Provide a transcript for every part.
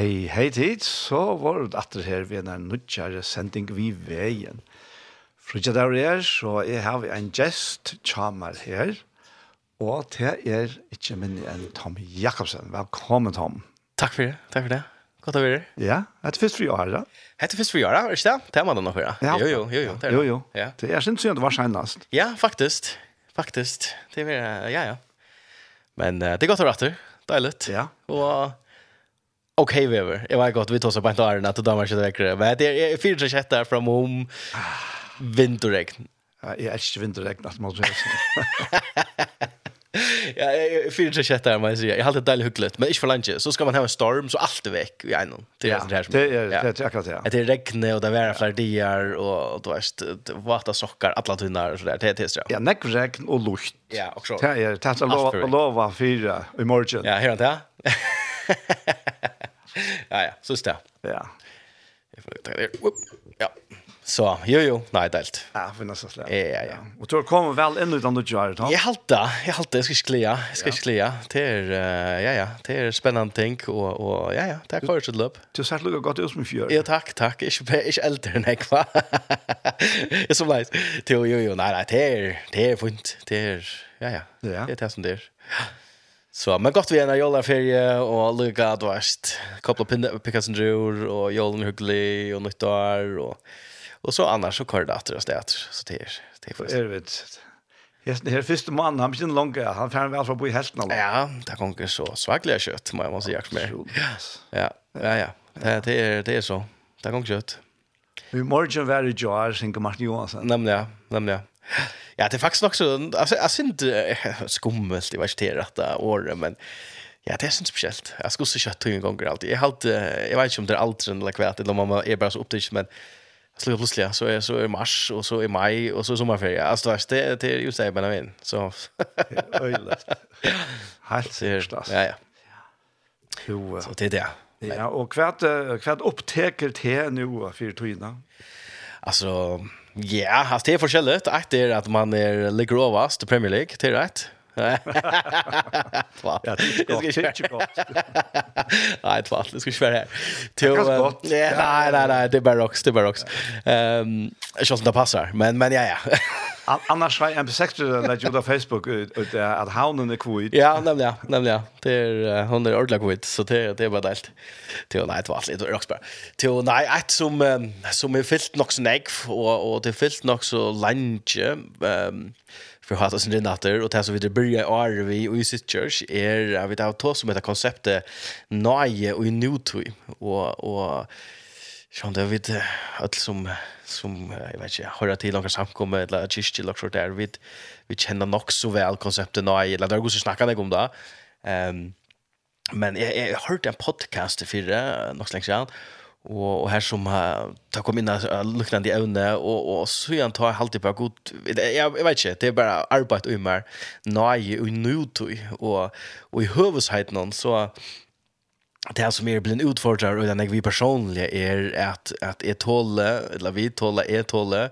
Hei, hei tid, så var det atter her ved en nødgjære sending vi veien. Frutja der er, så jeg har en gjest tjamer her, og det er ikke minne enn Tom Jakobsen. Velkommen, Tom. Takk for det, takk for det. Godt å være. Ja, hette først for å gjøre det. Det er først for året, ikke det? Det er man da nå for det. Jo, jo, jo, jo. Det er, jo, jo. Ja. Det er synd det var senest. Ja, faktisk. Faktisk. Det er, ja, ja. Men uh, det er godt å være atter. Deilig. Ja. Og okej okay, vever. Jag var gott vi tar så på inte är att Danmark inte räcker. Men det är fyra sjätte där från om vinterregn. Ja, jag älskar vinterregn att man säger. Ja, fyra sjätte må man säger. Jag har det dåligt hyggligt, men inte för lunch så ska man ha en storm så allt är veck i en. Det är det här som. Det är det akkurat At Det är regn och det är flera dagar och du vet vata sockar alla tunnar och så där. Det är det Ja, näck regn och luft. Ja, också. Det är det att lova lova fyra i morgon. Ja, hör det. ja, ja, så stä. Ja. Jag får ta det. Ja. Så, jo jo, nei, delt. Ja, for nesten slett. Ja, ja, ja. Och tror kommer väl inn utan du gjør det. Jag halta, jag halta, jag ska sklia, jag ska klia. Det är ja ja, det är spännande tänk och och ja ja, det er kvar att lopp. Du har sett lukket godt ut som i fjør. Ja, tack, tack. ikke, ikke eldre enn jeg, hva? jeg er så leis. Jo jo jo, nei, nei, det är det er fint. Det är ja ja. Ja. Det är det som det är. Ja. Så men gott vi är när jag ferie och Luca vart. koppla pinne på Picasso Drew och Jolen Hugli och nytt år och och så annars så kör det åter och städer så det är det är er det vet Hesten här första mannen han blir lång han får väl få bo i hälften eller Ja, det går så svagliga kött man måste jakt med. Ja. Ja ja. Det det är det är så. Det går kött. Vi morgon var det George Martin Johansson. Nämligen, nämligen. Ja, det är faktiskt också alltså jag synd skummelt i värsta detta året men Ja, det är sånt speciellt. Jag skulle se kött en gång alltid. Jag har jag vet inte om det är alltid eller kvärt eller om man är bara så upptäckt men så plötsligt så är så är mars och så är maj och så sommarferie. Alltså det det är ju så här men så öjligt. Helt altså. Ja, ja. Jo. Så det är det. Ja, och kvärt kvärt upptäcker det nå, för tiden. Alltså Ja, yeah, alltså det är forskjelligt. Ett är att man är ligger överst i Premier League, det är rätt. Ja, det ska inte gå. Nej, tvart. Det ska svära vara här. Till, nej, nej, nej, det är bara rocks, det är bara rocks. Ehm, jag tror det passar, men men ja ja. Annars var jag besökte den där på Facebook ut att haunen är kvitt. Ja, nämligen, nämligen. Det är hon är ordla kvitt så det det är bara delt. Till nej, tvart, det är rocks bara. Till nej, ett som som är fyllt nog snägg och och det är fyllt nog så lunch. Ehm för att oss den natter och det så det börjar är vi och i sitt church är jag vet att ta som heter konceptet nöje och i nutid och och Sjön det vid allt som som jag vet inte hör till några samkomma eller kyrkor eller så där vid vi känner nog så väl konceptet nej eller där går så snacka dig om det. Ehm men jag har hört en podcast för något länge sedan og, og her som uh, ta kom inn luktande evne og, og så jag tar jeg alltid på god jeg, jeg vet ikke, det er bare arbeid og mer nøye og nøytøy og, og i høvesheiten så det som er blivit utfordrar og den jeg vi personlig er at, at jeg tåle eller vi tåle jeg tåle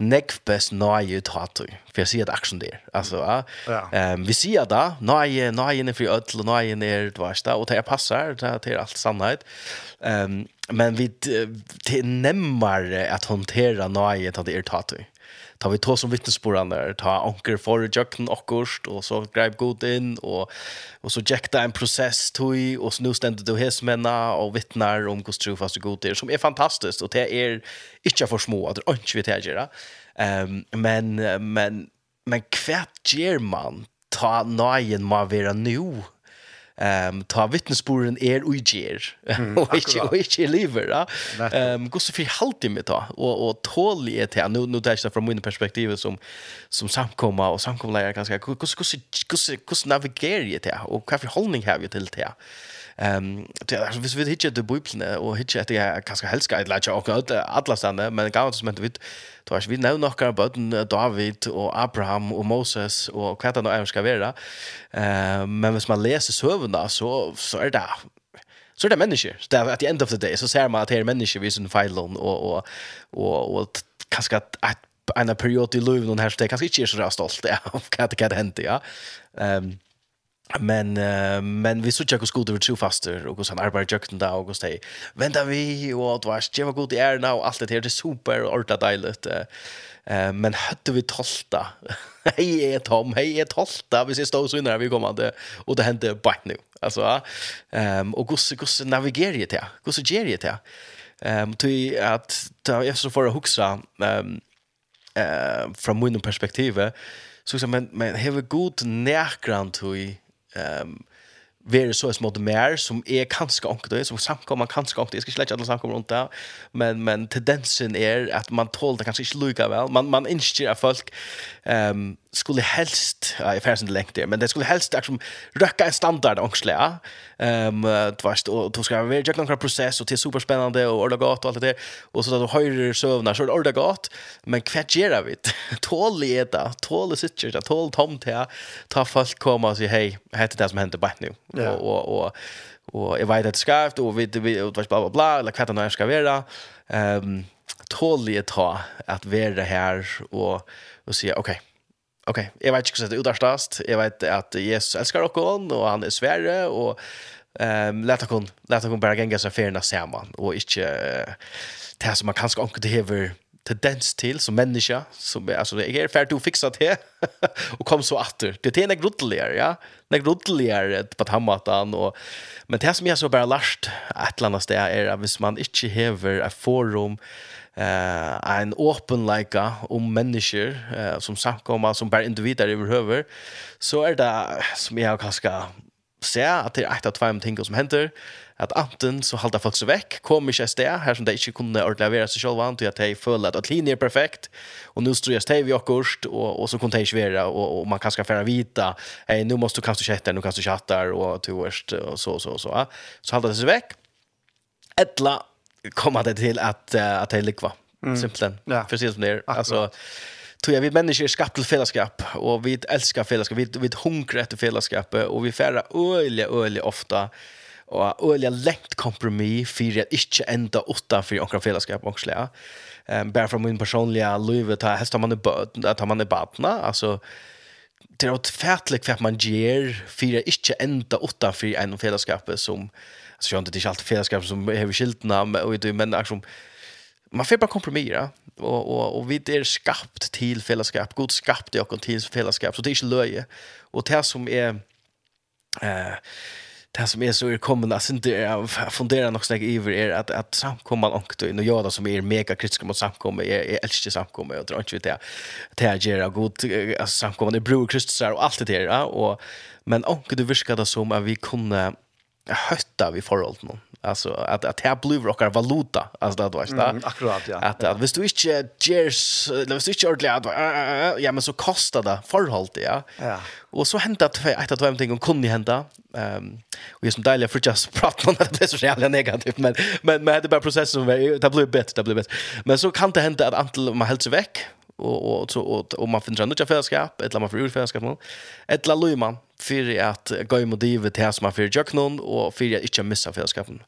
neck best nøye uttattøy. för jeg sier det akkurat det alltså Altså, ja. um, vi ser da, nøye, nøye er fri ødel, nøye er dvarsta, og det er passer, det er alt sannhet. Um, men vi det nämmer att hantera nöjet att det är tatu. Ta vi tog som vittnesbordan ta anker for jökten akkurst och så greip god in och, och så jekta en process tog och så nu stendet du hesmenna och vittnar om hur trofast och god er, som är fantastiskt och det är inte för små att det er ikke vi tägera. Um, men men men hva gjør man ta nöjen må være nu um, ta vittnesbörden er og ger mm, og ikke, og ikke lever. Ja. ehm Gå så för halt med ta, og, og tål er til, nu nu det är från min perspektiv som, som samkommer, og samkommer hur hur hur navigerer jeg til, og hva for hållning har vi til det Ehm det alltså vis vi hittar det bibeln och hittar det jag kanske helst ett lägga och allt alla stanna men gammalt som inte vet då har vi nu några bötten David och Abraham och Moses och vad det nu är ska vara. Ehm men hvis man läser sövna så så är det så är det människor Så det er at the end of the day, så ser man att det är människor vi som feilen, och och och och kanske att et, en period i løven här så det kanske inte är er så stolt av vad det kan hända, ja. Ehm Men uh, men vi såg ju hur skolan var trofaster och hur han arbetade jökten där och hur vänta vi och att vars det var god i är nu allt det här det är super och orta dejligt. Eh men hade vi tolta. Hej är Tom, hej är tolta. Vi ser då så innan vi kommer det och det hände bara nu. Alltså ehm och hur hur navigerar det? Hur gör det? Ehm till att jag så för att huxa ehm eh från min perspektiv så så men men have a good närgrant hur ehm vere så smått mer som er kanskje onkt som samkomma kanske jeg skal ska släcka alle samkom rundt det men men tendensen er at man tåler det kanskje ikke lika vel. Man man instiger folk ehm um, skulle helst, ja, jeg færdes ikke lengt det, men det skulle helst liksom, røkka en standard ångslig, ja. Um, du vet, og du skal være gjøre noen prosess, og det er superspennende, og ordet godt, og alt det der. Og så da du høyrer søvner, så er det ordet godt, men hva gjør vi? Tål i det, tål i sitter, tål tomt her, ta folk komme og si, hei, hette det som hender bare nå. Ja. Og, og, og, og jeg vet at det skal, og vi, vi, og du vet, bla, bla, bla, eller hva det nå skal være. Um, tål i det, at være her, og, og si, okej, okay, Ok, jeg vet ikke hvordan det utarstast. Jeg vet at Jesus älskar okkon, og han er svære, og um, leta kon, leta kon bare genga seg ferna saman, og ikke uh, det som man kanskje omkring til hever tendens til som människa som är altså, jeg er ferdig å det, och kom så åter Det är en rodeligere, ja. en rodeligere på tammatan, och men det som jag så bara lärt att eller det är att hvis man inte hever ett forum, eh en open lika om människor eh, som samkomma som bara individer överhuvud så är det som jag kanske se att det är ett av två ting som händer att antingen så halta folk så veck kommer inte stä här som det inte kunde ordlevera sig själva antog att det föll att att linjen är perfekt och nu strös det vi åkerst och, och så kunde det inte vara och, och man kanske färra vita hey, nu måste du kanske chatta nu kanske chatta och till och så så så så halda det så veck ettla komma det till att uh, att det likva mm. simpelthen. Ja. precis som det är. Alltså tror jag vi människor är skapta till fällskap och vi älskar fällskap. Vi vi hungrar efter fällskap och vi färra öliga öliga ofta. Och öliga lätt kompromiss för att inte ända åtta för några fällskap också ehm bara från min personliga liv att hästa man är böt att man är badna, alltså det är ett färdligt för man ger för att inte ända åtta för en fällskap som så jag inte det är allt fällskap som har skiltna och det men liksom man får bara kompromissa och och och vi det är skapt till fällskap god skapt jag och till fällskap så det är inte löje. Och det som är eh det som är så är kommande alltså inte jag funderar nog snägg över är att att samkomma långt och jag då som är mega kritisk mot samkomma. Är är älskar samkomma jag tror inte det. Att det är gera god alltså samkomma det bror Kristus och allt det där och men onkel du viskade som att vi kunde hötta vi förhållt någon alltså att att här blir rockar valuta. Alltså det var så mm, akkurat ja. att att visst du inte gears eller visst du inte ordentligt att ja men så kostar det förhållt ja. Ja. Och så hända att ett att någonting kunde hända. Ehm och just som deilig för just prata om det är så jävla negativt men men men det bara processen som det blir bättre det blir bättre. Men så kan det hända att antal man helt så veck och och så och, och man finner något fällskap eller man får ur fällskap någon eller lojman för att gå i motivet till som man för jag någon och för att inte missa fällskapen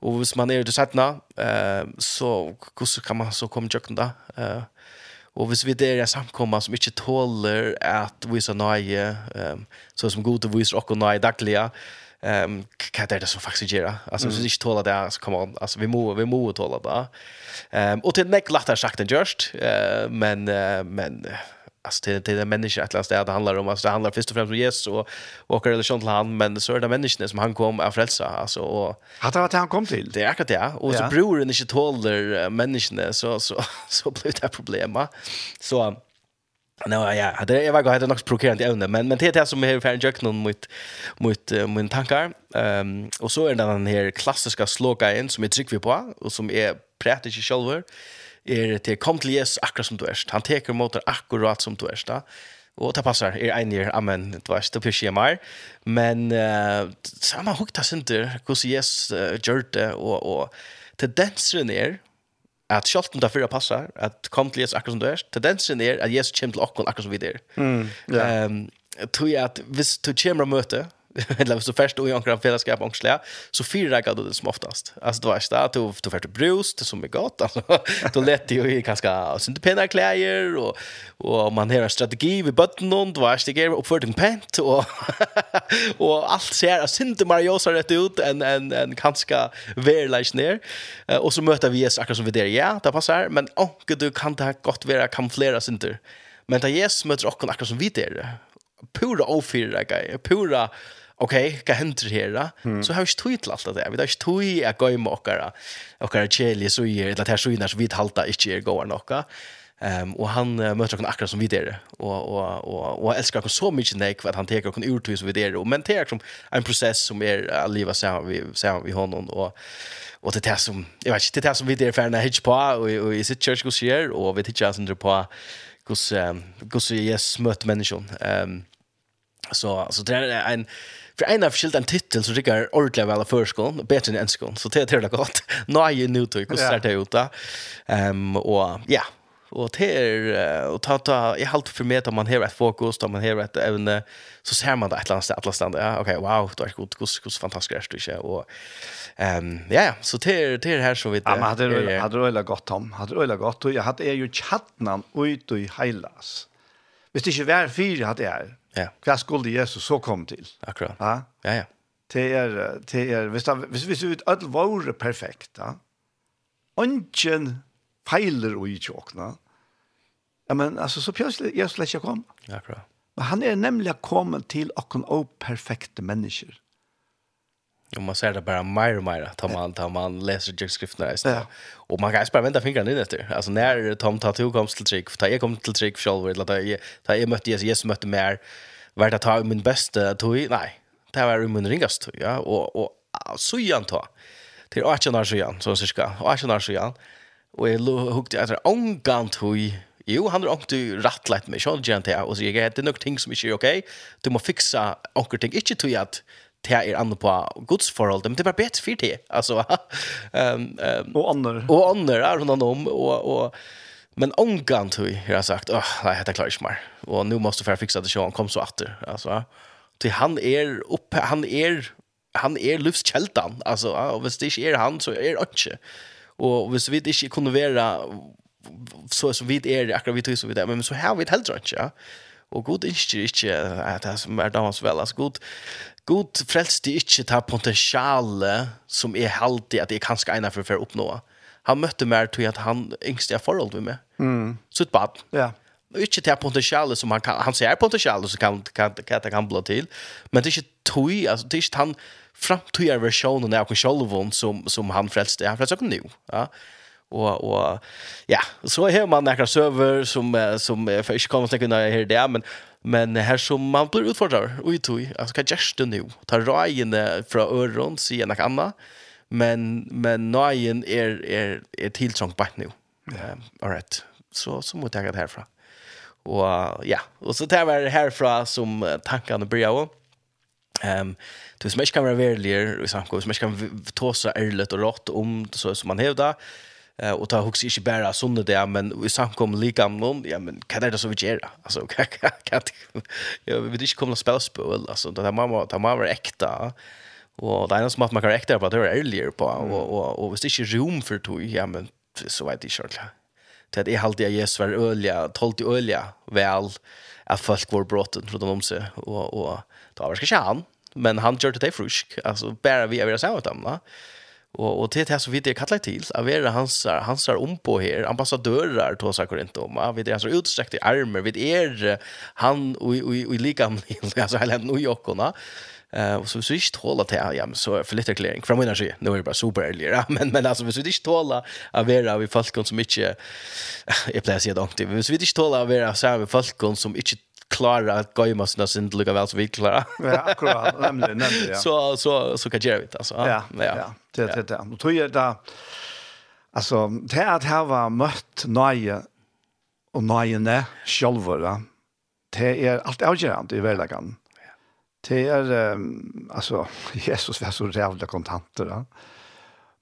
och hvis man är det sättna eh så hur kan man så komma jag då eh Och hvis vi det är samkomma som inte tåler att visa nöje, eh så som god och visar och nöje dagliga, ehm kan det så faktiskt gör Alltså så inte tåla det så kommer on. Alltså vi måste vi måste tåla det. Ehm och till näck lättare sagt än just eh men men alltså till till den människa att läsa det handlar om alltså det handlar först och främst om Jesus och och relation till han men så är det människan som han kom att frälsa alltså och hade varit han kom till det är akkurat det och så bror den inte tåler människan så så så blir det problem så Nå, ja, det jeg vet ikke, det er nok så provokerende evne, men, men det er det som er ferdig jøkken mot, mot uh, mine Ehm Um, og så er det den her klassiske slågeien som jeg trykker på, og som jeg prater ikke selv over, er til kom til Jesus akkurat som du er. Han teker mot deg akkurat som du er. Da. Og det passer, er en amen, det var ikke det jeg mer. Men uh, samma hukta synder, hvordan Jesus uh, gjør det, og, og tendensen er, at selv om det fyrre passer, at kom til Jesus akkurat som du er, tendensen er at Jesus kommer til okkur akkurat som vi er. Mm, yeah. um, tror jeg at hvis du kommer og møte, eller så först och kan ankra fällskap och slä så fyra då det som oftast. Alltså då är det att du du först brus det som är gott alltså då lätt ju i ganska synte penna kläder och och man har en strategi vid botten och då är det ger upp för den pent och och allt ser synte Mario så rätt ut en en en ganska verlish ner och så möter vi Jesus akkurat som vi där ja det passar men åh du kan det gott vara kan flera synte men ta Jesus möter också akkurat som vi där pura ofyrra guy pura okej, okay, vad händer här? Mm. Så har jag tog till allt det där. Vi har tog i att gå i mockare. Och är chili så är det här så innan så vi halta inte är går några. Ehm och han uh, möter hon akkurat som vi där. och och och och älskar hon så mycket nej att han tar hon ur som vi där. och men det är som en process som är att leva så vi så vi honom och och det är som jag vet inte det är som vi där är för när hitch på och i sitt church hos er. och vi tittar sen på hos, um, hos Jesus möter människan. Ehm så så det är en för en av skilt en titel så rycker ordentligt väl förskolan bättre än en skolan så det är det gott nej nu tog och det ut där ehm och ja. Och det är och ta ta i halt för mig att man har ett fokus då man har ett även så ser man det ett land ett land ja. Okej wow det är gott gott gott fantastiskt det är och ehm ja så det det här så vet jag hade det hade det gott om hade det gott och jag hade ju chatnan ut i heilas Hvis det ikke var fire hadde jeg, Ja. Hva skulle Jesus så komme til? Akkurat. Ja, ja. ja. Det er, det er, hvis, det, hvis, hvis vi alt var perfekt, ja. Ongen feiler og i åkne, Ja, men altså, så plutselig, Jesus lær ikke kom. Akkurat. Men han er nemlig kommet til åkken og perfekte mennesker. Och man ser det bara mer och mer tar man tar man läser ju skrifterna istället. Ja. Och man kan bara vända fingrarna in efter. Alltså när Tom tar till komst till trick, tar jag kom till trick själv eller tar jag tar jag mötte Jesus Jesus mötte mer vart det tar min bästa tog nej. Det var min ringast ja och och så igen ta. Till 18 år sedan så cirka 18 år sedan. Och jag hukte efter ångant tog Jo, han har ångt rattlagt med, sånn gjerne til, og sier jeg, det er nok ting som ikke er ok, du må fiksa ånker ting, ikke tog at det er andre på godsforholdet, men det var bättre för det. Alltså, um, um, och andra. Och andra är hon om, och, och Men ångan tog jag har sagt, åh, nei, dette klarer ikke mer. Och nu måste få fixa det så han kom så åter. Alltså, till han är oppe, han är, han är livskältan. Alltså, och hvis det ikke är han så er det ikke. Och hvis vi inte kunne være så som vi är, akkurat vi tog så vi det, men så här vi det heller ikke, Ja. Och god inte, inte, det som är damans vel, altså god, God frelste ikke ta potensiale som er heldig at jeg kanskje egnet for å oppnå. Han møtte meg til at han yngste er forhold med meg. Mm. Sutt bad. Ja. Og ikke ta potensiale som han kan, han ser potensiale som kan, kan, kan, kan, kan bli til, men det er ikke tog, altså det er ikke han framtøyer versjonen av Kjolvon som, som han frelste. Han frelste ikke nå. Ja og og ja, så har man några server som som jag inte kommer att kunna höra det men Men här som man blir utfordrar och i tog, alltså kan just det nu? Ta rajene från öron, säger något annat. Men, men nöjen är, är, är tilltrångt bara nu. Yeah. Um, all right. Så, så måste jag ta det härifrån. Och ja, och så tar vi härifrån som tankarna börjar av. Ehm du smäsh kan vara värligare i som smäsh kan tåsa ärligt och rått om så som man hävdar. Eh och ta hooks inte bara sånne där men vi samkom lika om ja men kan det så vi gör? Alltså kan kan jag vill inte komma spela spel alltså det där mamma det mamma är äkta. Och det är något som att man kan äkta på det är earlier på och och och visst inte rum för tog ja men så vet jag själv. Det är alltid jag svär ölja tolt i ölja väl att folk var brotten från dem så och och då var ska han? Men han gjorde det frisk alltså bara vi är vi så dem va Och och det här så vitt jag kallar till av era hans hans er om på här ambassadörer då sa Korinth om vi det alltså utstrekte armer, vid er han och och lika alltså hela New Yorkarna eh och så så ikke hålla till ja men så för litt erklæring. Från min sida Nå er det bara super ärligt men men altså hvis vi ikke hålla av era vi folk som inte jag placerar dem till så det ist hålla av era så här folk som inte klara att gå i måste sen lika väl så vi klara. Ja, akkurat, nämligen, nämligen. Ja. Så så så kan jag vet alltså. Ja, ja. Ja, det det det. Och tror jag där alltså det att här var mött nöje och nöjene själva. Det är allt avgörande i världen. Det är um, alltså Jesus var så jävla kontanter. Ja.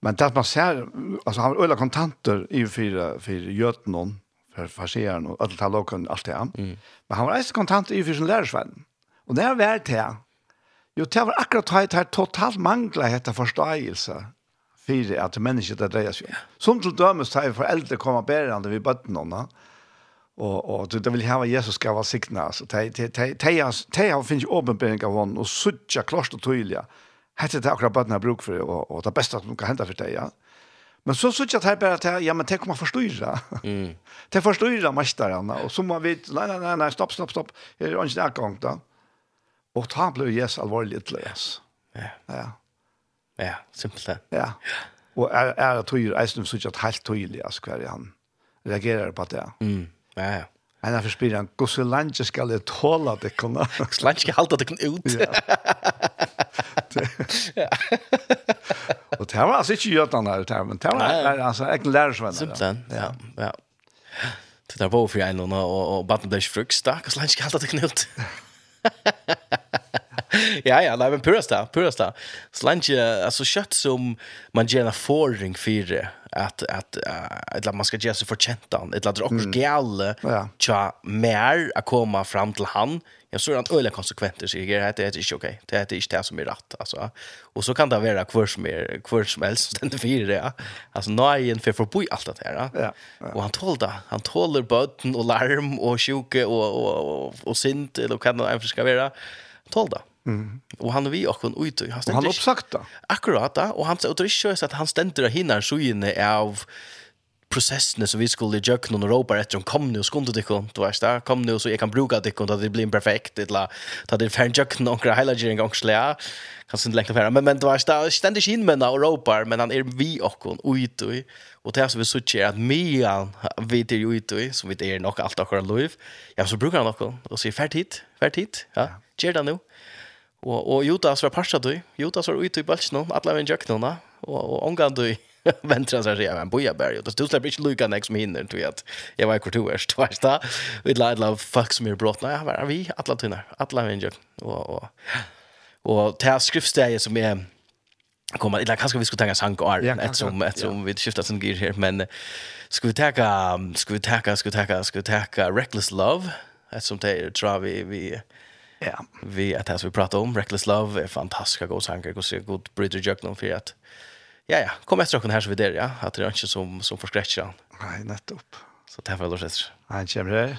Men det att man ser alltså han ölla kontanter i fyra fyra götnon för farseren och allt tal och allt det. Mm. Men han var ens kontant i för sin lärarsvän. Och det har varit det. Jo, det var akkurat det här totalt manglar detta förståelse för att människor det drejer sig. Som till dömes tar föräldrar komma bärande vid bötterna. Och och det vill ha Jesus ska vara signa så te te te te har finns uppenbarelse av hon och sucha klart och tydligt. Hette det akkurat bötterna bruk för och och det bästa som kan hända för det, Ja Men så såg at här bara att ja men tänk om man förstår Mm. Det förstår mästarna och så må vi, nej nej nej nej stopp stopp stopp. Här är inte där gång då. Och ta blev yes til läs. Ja. Ja. Ja, simpelt. Ja. Och er, er det tror jeg synes ikke at att helt tydligt alltså kvar han reagerar på det. Mm. Ja. Men jeg forspyrer han, hvor så langt skal jeg tåle det kunne? kan? Hvordan landet skal jeg halte det kunne ut? Ja. Og det var altså ikke gjøtene her, men det var altså ikke lærersvenner. Simpelthen, ja. ja. Det er på for en og, og, og baden ble ikke frukt, da. Hvordan langt skal jeg halte det kunne ut? ja, ja, nei, men purasta, purasta. Slanche, alltså kött som man ger en förring för det. Att, att, att, man ska gjøre seg fortjent han. et eller också mm. Ja. tja mer att komma fram till han. Jag såg att øyelig konsekvenser så det er är inte okej. Det er är inte det som är rätt. Alltså. Och så kan det vara kvar som, er, kvar som helst som ständer för det. for å bo i allt det her, Ja, ja. Och han tåler det. Han tåler bøten och larm och sjuke och, och, och, og, och eller hva det er ska vara. Han tåler det. Mm. Och han er vi og hon ut och han uppsagt. Akkurat da, och han sa det är så att han ständer hinner så inne av processen så vi skulle jöka någon ropa efter om kom nu og skundet ikke, du vet där kom nu så jag kan bruka det ikke, da det blir perfekt det la ta det fan jöka någon grej hela gång slä kan ikke lägga fram men men du vet där ständigt in med och ropa men han är vi og hon ut och og det som vi sier er att mye vi det ju ut och som vi det är nog allt lov ja så brukar han också ferdig så färdigt färdigt ja gjør det nå, Og, og Judas var passa du. Judas var ute i bølsen, alle var i jøknene, og, og omgang du ventra seg sier, men boja berg, og du slipper ikke lukka nek som hinner, du vet, jeg var i hvor du er, vet da, vi la et folk som er brått, nei, her er vi, atla tunner, atla vinjer, og, og, og det skriftsteget som er, kommer eller kanske vi skulle ta en sank och art ett som ett som vi skiftar sen gear här men ska vi ta ska vi ta ska vi ta ska vi ta reckless love ett som det tror vi vi Ja, vi att här vi pratar om Reckless Love är fantastiska goda sanger och så god Bridger någon för att ja ja, kom efter och här så vi där ja, att det är inte som som förskräcker. Nej, nettopp. Så det här då det. Han kommer här.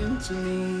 to me.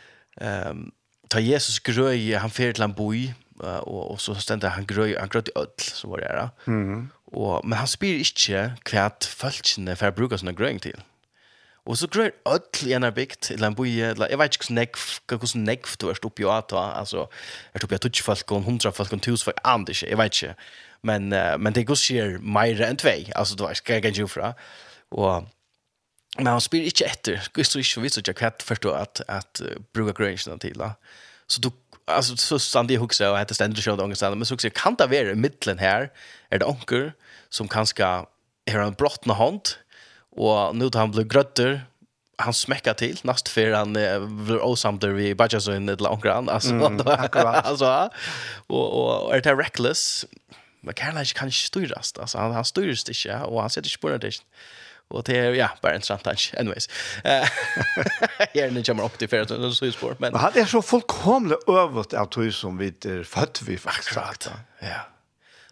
Ehm ta Jesus grøy han fer til en boi uh, og og så stend han grøy han grøy til öll så var det där. Mhm. Og men han spyr ikkje kvært falskene for å bruke sånne grøying til. Og så grøy öll i en er bygd, eller en boi, eller jeg vet ikke hvordan negv, hvordan negv du er oppi og ata, altså, er oppi av tutsi folk, og hundra folk, og tusen folk, and ikke, jeg vet ikke. Men, uh, men det går skjer meire enn tvei, altså, du vet, skal jeg gange fra. Og Men han spyr inte efter. Gust och inte visst att jag kvart at, att att bruka gränsen til. Da. Så då alltså så stann det huxa och hade ständigt kört ångest men så också kan det vara i mitten här är det onkel som kanske har en brottna hand och nu då han blir grötter han smäckar till näst för han blir osamt vi bara så en liten onkel alltså alltså och och är det reckless men kan han inte kan styras alltså han han styrs inte och han sätter på det inte Och det är ja, bara en sant tanke anyways. Eh här när kommer upp till för att så spår men hade jag så fullkomligt övervårt av tror som vi är fött vi faktiskt. Ja.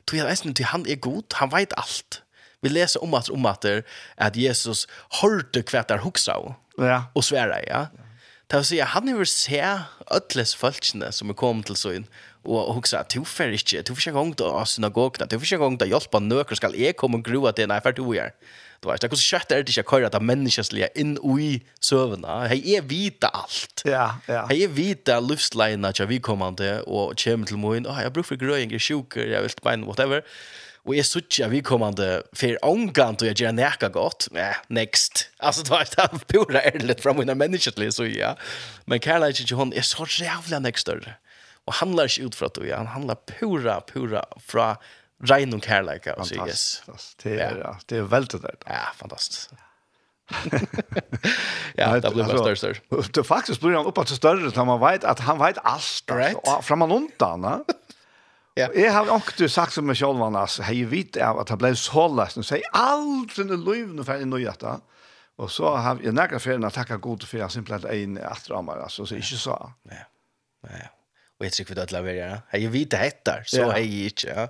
Du är vet till han är god, han vet allt. Vi läser om att om att det att Jesus hörde kvättar huxa Ja. Och svära ja. Det vill säga han vill se ödles folkene som är kommit till så in og huxa at du fer ikkje, du får ikkje gong til synagogna, du får ikkje gong til hjelpa nøkker skal eg komme og grua til, nei, fer du gjør. Du vet, det er så kjøtt er det ikke køyre at det menneskeslige inn i søvnene. Hei, jeg vite alt. Ja, ja. Hei, jeg vite livsleiene til vi kommende, og kommer til morgen, åh, jeg bruker for grøying, jeg er sjuker, jeg vil bein, whatever. Og jeg synes ikke vi kommende, for omgang til å gjøre nækka godt, nei, next. Altså, du vet, det er pura ærlig fra mine menneskeslige, så ja. Men kærlighet ikke hun er så jævlig next større. Og handlar ikke ut fra det, ja. han handlar pura, pura fra Rein och kärlek och så yes. Det är ja. det är väldigt där. Ja, fantastiskt. ja, det blir bara större. Det faktiskt blir han uppåt så större när man vet att han vet allt right. framan undan, va? Ja. Jeg har ikke sagt som meg selv, annars, hej vit av at han ble så läst och säger allt sin liv nu för en nyhjärta. Og så har jeg några ferien å takke god for för jag simpelt en attramar altså, så ikke så. Nej. Nej. Och jag tycker vi att lavera. vet det heter, så hej inte. Ja.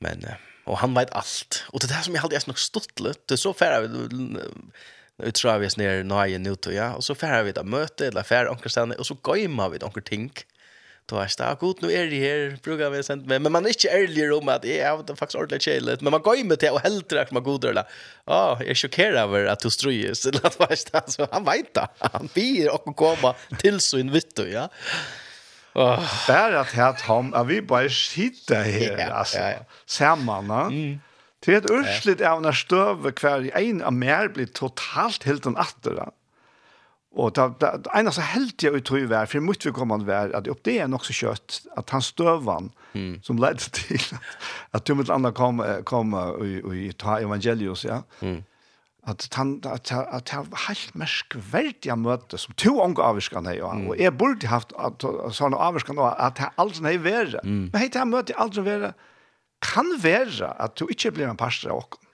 Men, och han vet allt. Och det där som jag alltid er nok stått litt. Det så färra vi, Nu tror vi er ner nøye nå til, ja. Och så færre vi ett möte, eller färger onkel stanna, och så gøymer vi onkel ting. Då är det, sagt, god, nu är det här, brukar vi sent med. Men man är inte ärlig om at jeg har faktiskt ordentligt kjellig. Men man gøymer till och helt at man god, eller, ja, jag är chockerad över att du strøyes, eller at du så han vet det. Han blir och komme till så vitt. Ja. Oh. Bare at här tom, att vi bare sitter her, ja, altså. Ja, ja. Samman, Mm. Til et urslit av når støve hver en av mer blir totalt helt en da. Og det är en av så helt jeg utrör vär for mycket vi kommer vär att upp det er nok så kjøtt, at han stövan mm. som ledde til at, at du med andra kom kom och, och, och ta evangelius ja. Mm at han at at han helt merkvelt jeg møtte som to unge avskan her og, og jeg burde haft at sånne avskan og at han altså nei være. Mm. Men hei, han møtte aldri være kan være at du ikke blir en pastor av okken.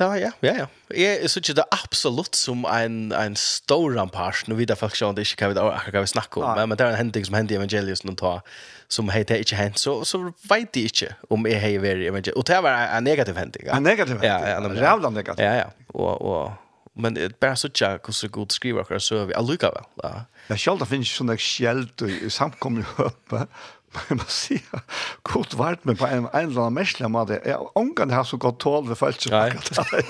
Ja, ja, ja, ja. Jeg synes ikke det er absolutt som en, en stor rampasj, nå vet jeg faktisk ikke om det ikke kan vi, akkurat vi snakke om, men, men det er en hending som hendte i evangeliet som tar, som hei, det ikke hendt, så, så vet de ikke om jeg hei vært i evangeliet. Og det var en en negativ hending. Ja. En negativ hending, ja, ja, en rævla negativ. Ja, ja, og, og, men det er bare så ikke hvordan god skriver akkurat så er vi allukka. Ja, ja selv det finnes sånne skjeld i samkommet høpe, jeg må si, godt vært med på en, en eller annen mesle måte. Jeg har ångan har så godt tål ved følelsen. Nei. akkurat det.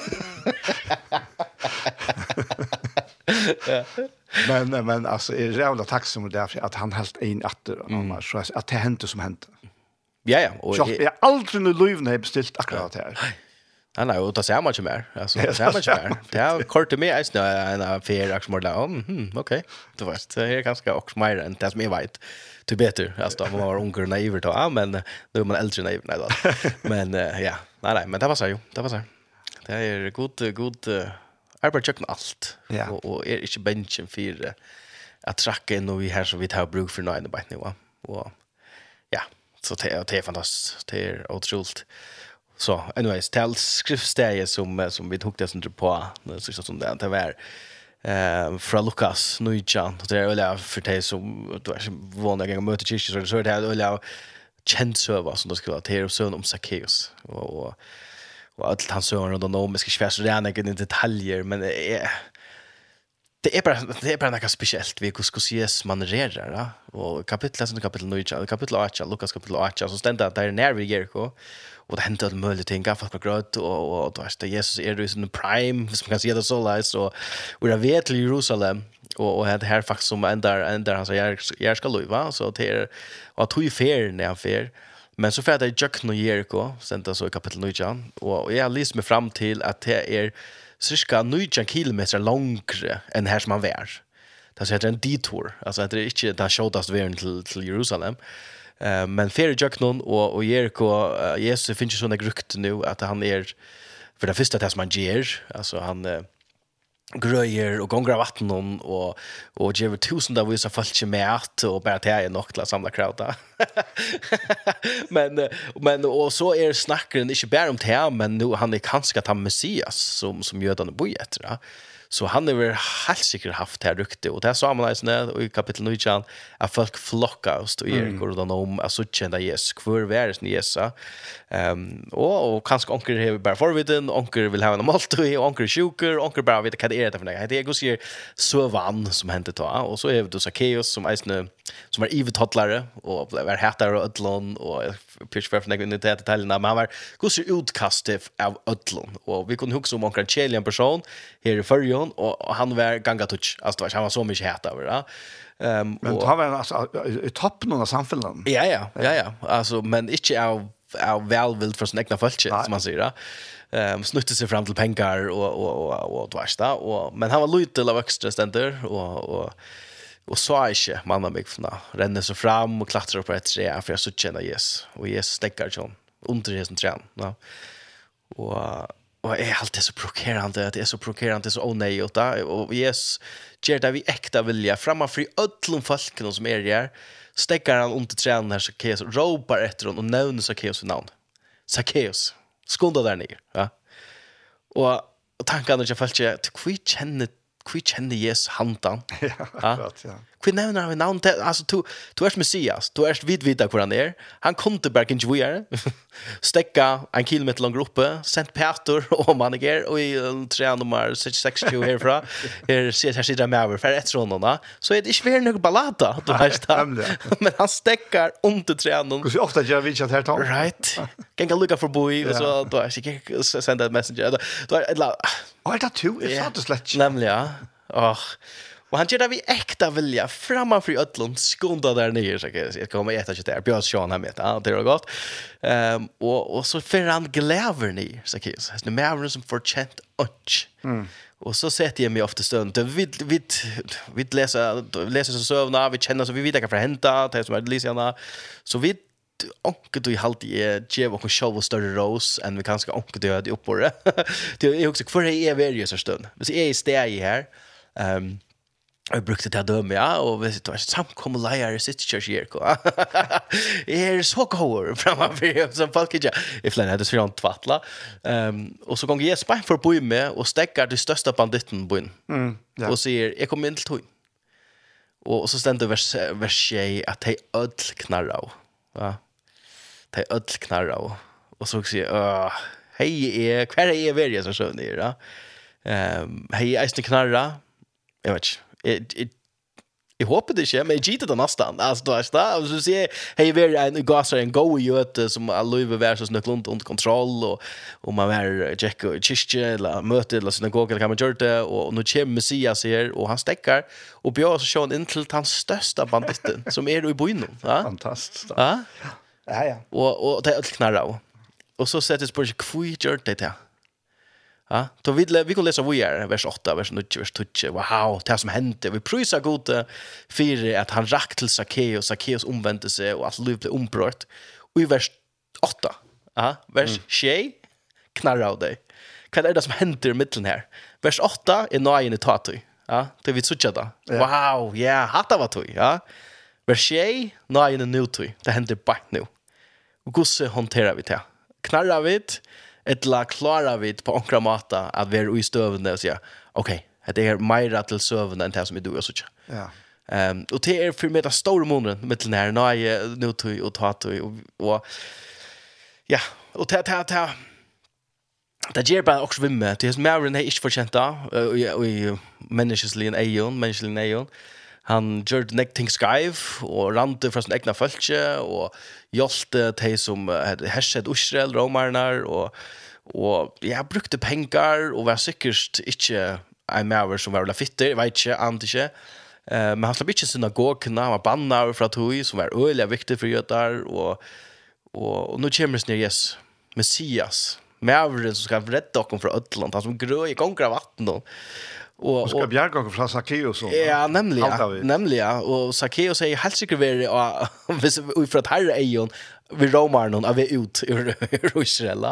men, men altså, jeg er rævla takksom for det, at han helt inn atter, mm. noen, så at det hendte som hendte. Ja, ja. Og så, jeg har aldri noe løyvene jeg bestilt akkurat det her. Nei, nei, og det ser man ikke mer. Altså, det ser man ikke mer. Det har kort til meg en snø, en affær, akkurat, ok, du vet, det er ganske også mer enn det som jeg vet. Ja till bättre. Alltså man var ung och naiv då. Ja, men nu är man äldre naiv. Nej, då. Men ja, nej, nej, men det var så ju Det var så. Det är god, god uh, arbetar med allt. Ja. Och, och är inte benchen för att tracka in och vi här så vi tar bruk för nine bite nu. va Och ja, så det, det är fantastiskt. Det är otroligt. Så, anyways, det är som, som vi tog det på. Nu så som det, det var eh fra Lukas Nujan det är väl för dig som du är som vånar gång möter kyrkan så det så det är väl känd server som det skulle vara till och son om Zacchaeus och och allt hans söner och de nomiska svärs det är några detaljer men är det är bara det är bara något speciellt vi hur kus yes man va? Och kapitel som kapitel 9 kapitel 8 Lukas kapitel 8 så ständer där när vi ger och och det händer alla möjliga ting. Gaffat på gröt och och då är det Jesus är det en prime som kan se det så läs och och jag vet till Jerusalem. Och och det här faktiskt som ändar ändar han så jag ska lova så det är att tog fair när han fair Men så färdar jag Jökno Jericho, sen så i kapitel 9, och jag läser mig fram till att det är cirka 9 kilometer långre än här som man var. Det heter en detour. Alltså det är inte den shortast vägen till, till Jerusalem. Uh, men fer Jöknon och, och Jericho, uh, Jesus finns ju sådana grukt nu att han är, för det första det som han ger, alltså han, uh, grøyer og gonger av vattnen og, og gjør tusen av vise folk ikke med at og bare at jeg till nok til å samle krauta. men, men, og så er snakkeren ikke bare om det men nu, han er kanskje at han Messias som, som jødene bor etter. Ja. Så han har er helt sikkert haft det här ryktet. Och det här sa man här i kapitel 9 att folk flockar och stod i mm. om att så kända Jesus. Kvar värre sin Jesus. Um, och, och kanske onker har bara förvitten, onker vill ha en måltid, onker är sjuker, onker bara vet vad det är det för något. Det är Guds så vann som hände ta. Och så är det Zacchaeus som är som var ivet hotlare och var hetar och ödlon och pitch för några unit det detaljerna men han var kus utkast av ödlon och vi kunde huxa om en Kjelian person här i förjon och han var ganga touch alltså han var så mycket het över va ehm men han var alltså i toppen av samfunnet. Ja ja ja ja. Alltså men inte av av välvild för sin egna folk som man säger. Ehm um, snutte sig fram till pengar och och och och dvärsta och men han var lite av extra ständer och och Og så er är inte manna mig förna. Ränner så fram och opp på ett träd för jag så känner Jesus. Og Jesus stekker sig under Jesus träd. Ja. og jeg er alltid så provokerende, det er så provokerende, det er så onöj och og Jesus gjør det vi äkta vilja framför i öllum folken som er her, stekker han under träden her, Zacchaeus, keos ropar efter honom och nämner så keos namn Zacchaeus skunda der ner ja och tankarna jag fallt jag till kvitt känner hvor kjenner Jesus handen? ja, akkurat, ja. Hvor nevner han navn? Til, altså, du, du er Messias, du er vidvita hvor han er, han kom til Bergen Tjoer, stekka en kilometer lang gruppe, sendt Peter og Maniger, og i uh, tre nummer 66 herfra, her, her sitter han med over, for etter honom da, så er det ikke mer noe ballata, du vet da, men han stekkar under tre nummer. Hvordan ofte gjør vi ikke at her tar? Right, gengar lukka forbi, og så, du er ikke, sender et messenger, du vet, eller, Å, er det du? Jeg sa det slett ikke. Nemlig, ja. Åh, Og han gjør det vi äkta vilja framför i ödlund skunda där nere så jag kommer äta kött där. Björn Sean här med. Ja, det är gott. Ehm och och så för han gläver ni så kan jag. Det som för chant och. Mm. Och så sätter jag mig ofta stund. Vi vi vi läser läser så sövna, vi känner så vi vet vilka för hända, det som är Lisiana. Så vi onke du halt i ge och show större rose än vi kanske onke du hade upp på det. Det är också för det är varje så stund. Men så är det här. Ehm Jeg brukte det dømme, ja, og vi sitter og samkommer leier i sitt kjørs i Erko. Jeg er så gåur framfor, som folk ikke, jeg flere hadde sviran tvattla. Um, og så ganger jeg spein for å bo med, og stekker de største banditten på inn. Mm, ja. Og sier, jeg kommer inn til tog. Og så stender vers, vers 6 at de ødel knarra av. Ja. De ødel knarra av. Og så sier jeg, hei, hver er jeg verje som skjønner, ja. Um, hei, eisen knarra, jeg vet ikke, Jeg håper det ikke, men jeg gitter det nesten. Altså, du vet det. Og så sier jeg, hei, vi er en gasser, en god gjøte, som alle vil være så snøkk lunt under kontroll, og, og man er tjekk og kyrkje, eller møte, eller synagog, eller hva man gjør det, og, nå kommer Messias her, og han stekker, og bjør oss sjån inn til den største banditten, som er i byen. Ja? Fantastisk. Ja? Ja, ja. Og, og det er alt knarra. Og så setter jeg på, hva gjør det til? Ja, då vi vi kan läsa vi är vers 8 vers 9 vers 10. Wow, det som hände. Vi prisar gode för att han rakt till Zacchaeus, Zacchaeus omvände sig och allt liv blev ombrott. Och i vers 8. Ja, vers 6 knarra av dig. Vad är det som händer i mitten här? Vers 8 är nöjen i tatu. Ja, det vi såg då. Wow, ja, yeah, hatta var tog, ja. Vers 6 nöjen i nu tog. Det händer bara nu. Och gosse hanterar vi det. Knarrar vi det etla klara vid på onkra mata att vi er i støvende og sier, okej, det är mer till søvende än det som är du och så. Ja. Ehm um, och det är för meg den store månaden med den här jeg nå tog och ta tog och ja, och ta ta ta Det ger bara också vimme. Det är som är en ikke fortjent förtjänta och i människors lin ejon, människors lin eion, Han gjorde nek ting skaiv, og rante fra sin egna følge, og hjelte de som herset Israel, romarnar, og, og ja, brukte pengar, og var sikkert ikke en maver som var veldig fitter, jeg vet ikke, ant ikke. Uh, men han slapp ikke synagogene, han var banna fra tog, som var øyelig viktig for jødar, og, og, og nå kommer det yes, Messias, maveren som skal redde dere fra Øtland han som grøy i gonger av vatten, og Og, og skal bjerge och fra Zacchaeus Og, Ja, nemlig. Ja, nemlig, ja. Og Zacchaeus er helt sikkert säkert vara hvis vi för att herre Ejon vi romar någon av ut ur Israel.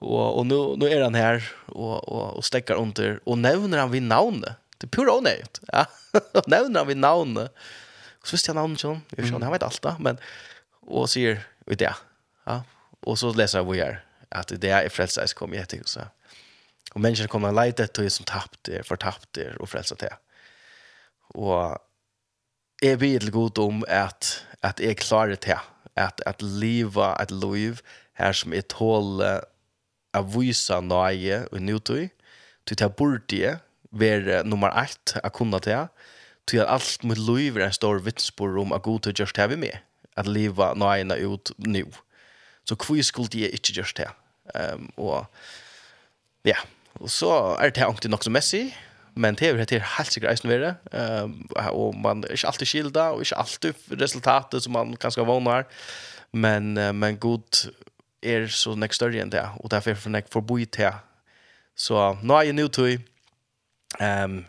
Og, og nå nu är han her, og, og, og stekker under og nevner han vid navnet. Det er pura onøyt. Ja. nevner han vid namn. Så visste jeg navnet sånn. Jeg skjønner, han vet alt da. men og sier, vet jeg. Ja. Og så leser jeg hvor jeg er. At det er är frälsare kommer jeg til. så. Och mennesker kommer att leta som tappt er, og er och Og jeg Och jag ber till god om att, att jeg klarer til Att, att leva et liv här som är tål vise nøye og nøytøy, til Till burde borde være nummer ett att kunna til, Till at allt mitt liv är en stor vittspår om att god har gjort det vi med mig. Att leva ut nu. Så hvor skulle jeg inte gjort det? Um, och ja, yeah Og så er det ikke nok som Messi, men det er det helt sikkert eisen være, og man er ikke alltid skilda, og ikke alltid resultatet som man kanskje vågnar, men, men god er så nek større enn det, og derfor er nek forboi til. Så nå er jeg nå til, um,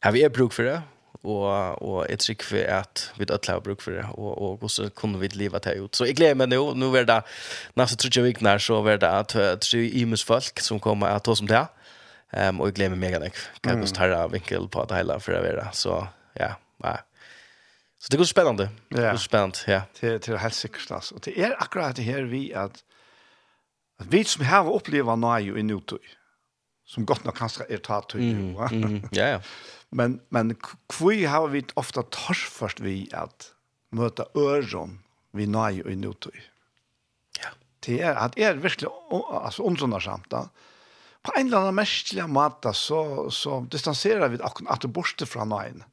har vi er bruk for det, og og ett trick för att vi att lära bruk för det och och hvordan kunne vi leva det ut. Så jag glömmer nu nu er det nästa tre veckor så er det att tre imus folk som kommer att ta som det. Ehm och glömmer mega nek. Kan just ta av vinkel på det hela för att vara så ja, va. Så det går spännande. Det går spännande, ja. Till till helt säkert alltså. Och det är akkurat det här vi att at vi som har upplevt nu ju i nutid som gott nog kanske är tatt ju. Ja ja. Men men kvui har vi ofta tors först vi att möta öron vi nu i nutid. Ja. Det är att är verkligen alltså onsonarsamt då. Mm på en eller annen merkelig måte så, så distanserer vi akkurat borte fra noen.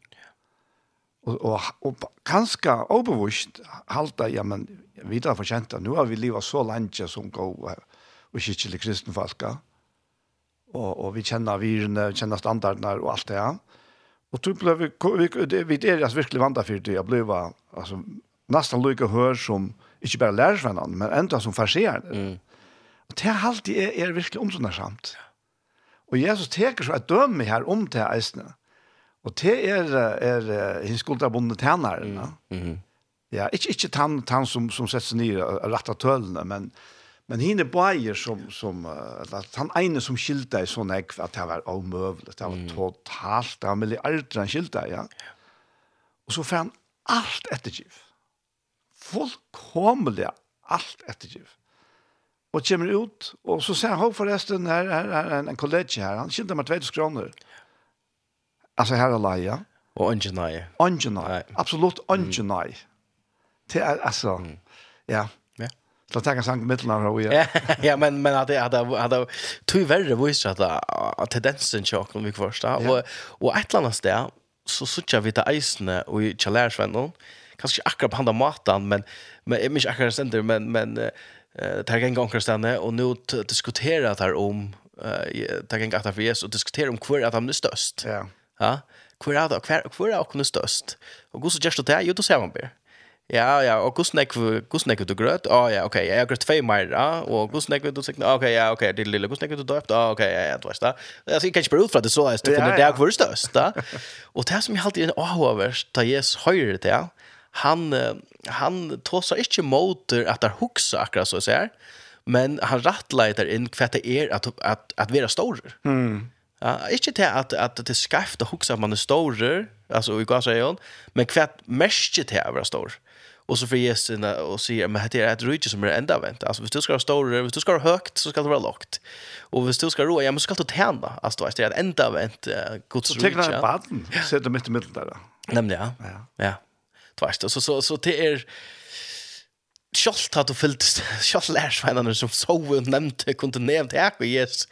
Og, og, og ganske overvist halte, ja, men vi har fortjent det. Nå har vi livet så lenge som går og ikke til kristenfolka. Og, og vi kjenner virene, vi kjenner standardene og alt det her. Og tror ble vi, vi, vi er altså virkelig vant for det. Jeg ble altså, nesten lykke hør som, ikke bare lærersvennene, men enda som farserer. Mm. Og det er alltid er, er virkelig omsondersamt. Ja. Og Jesus teker så et døme her om til eisene. Og det er, er hins skulda tjenere. tænare. Mm. Ja, ikke, ikke tann, tann som, som setter seg ned og retter tølene, men, men hine bæger som, som at han ene som skilte i sånn ekv, at det var omøvelig, det var totalt, det var milliarder han skilte ja. Og så får han alt ettergiv. Fullkomlig alt ettergiv. Mm Og kommer ut, og så ser han, hov forresten, her er en, en kollega her, han kjente meg 2000 kroner. Altså her er leia. Og angenai. nei. absolutt angenai. Det er, altså, ja. Ja. Så tenker tackar sank mittlarna och ja. Ja, men men att det hade hade tyvärr visst att att tendensen chock om vi första och och ett annat där så söker vi till isne och i challenge vännen. Kanske akkurat på andra matan men men är mycket akkurat center men men eh tar gäng gånger stanna och nu diskutera att här om eh tar gäng att för Jesus och diskutera om kvar att han är störst. Ja. Ja. Kvar att kvar kvar att han är störst. Och går så just det, ju då ser man bättre. Ja, ja, og hvordan er det, hvordan er det du grøt? Å, ja, ok, jeg har grøt fem mer, ja, og hvordan er det du sikker? Ok, ja, ok, det lille, hvordan er det du døpt? Å, ok, ja, ja, du vet det. Altså, jeg kan ikke bare ut fra det så, jeg stod det er hvor størst, da. Og det som jeg alltid er en avhåverst, da jeg høyre det, han han tåsar inte motor att där huxa akkurat så här men han rattlightar in det er att att att, att vara stor. Mm. Ja, inte till att att det skaft och huxa man är stor, alltså i går säger hon, men kvätt mest til att vara stor. Och så för Jesus och sier, men det är et rydde som er ända vänt. Alltså hvis du ska vara stor, hvis du ska vara høyt, så ska du være lågt. Och hvis du ska roa, ja men så ska du tända. Alltså det är enda ända vänt Guds rike. Så tecknar barn sätter mitt i mitten där. Nemlig, ja. Ja. ja. Tvärst. Så, så, så det är Kjolt hatt du fyllt, kjolt lærsveinene som sove nevnte, kunne nevnt her og yes.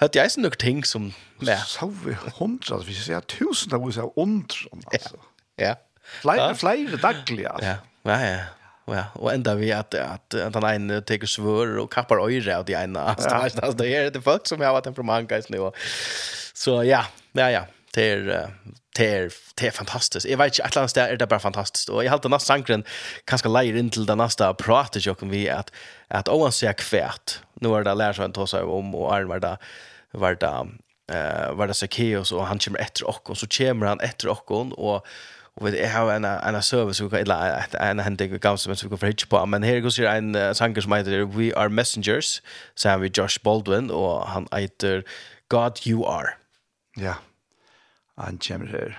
Høtte jeg sånne ting som... Ja. Sove hundra, vi ser sier tusen av oss av undren, altså. Ja. Flere, flere daglig. Ja, ja, ja. Ja, og enda vi at, at, at han ene teker svør og kappar øyre av de ene. Altså, det er det folk som har vært temperament, guys, nu. Så ja, ja, ja det är det är det är fantastiskt. Jag vet inte annet sted är det bara fantastiskt och jag halte den sangren sangren kanske lejer in till den nästa pratet jag vi att att ovan så kvärt. Nu är det lærer sig han ta seg om och var det, var det eh var det Zacchaeus och han kommer etter och och så kommer han efter och och och vi har en en service vi kan en händig gamla som vi kan fridge på men här går så en sanger som heter We Are Messengers så har vi Josh Baldwin och han heter God You Are. Ja. Yeah han kommer her.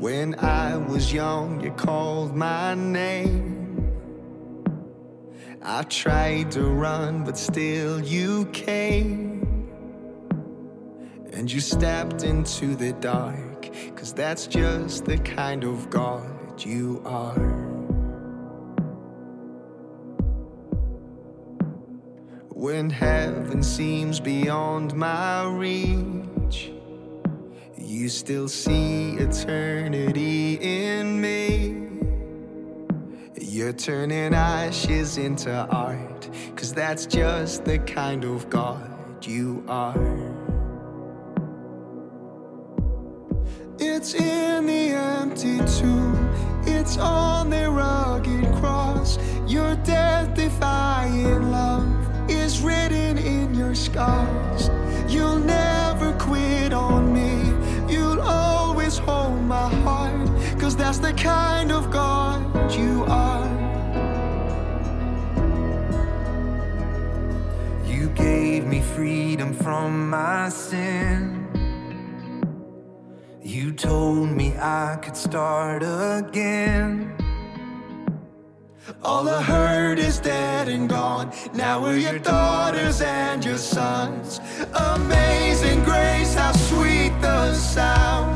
When I was young you called my name I tried to run but still you came And you stepped into the dark Cause that's just the kind of God that you are. When heaven seems beyond my reach You still see eternity in me. You're turning ashes into art Cause that's just the kind of God you are. It's in the empty tomb prophets on the rugged cross. Your death-defying love is written in your scars. You'll never quit on me. You'll always hold my heart Cause that's the kind of God you are. You gave me freedom from my sin. You told me I could start again. All the hurt is dead and gone. Now we're your daughters and your sons. Amazing grace, how sweet the sound.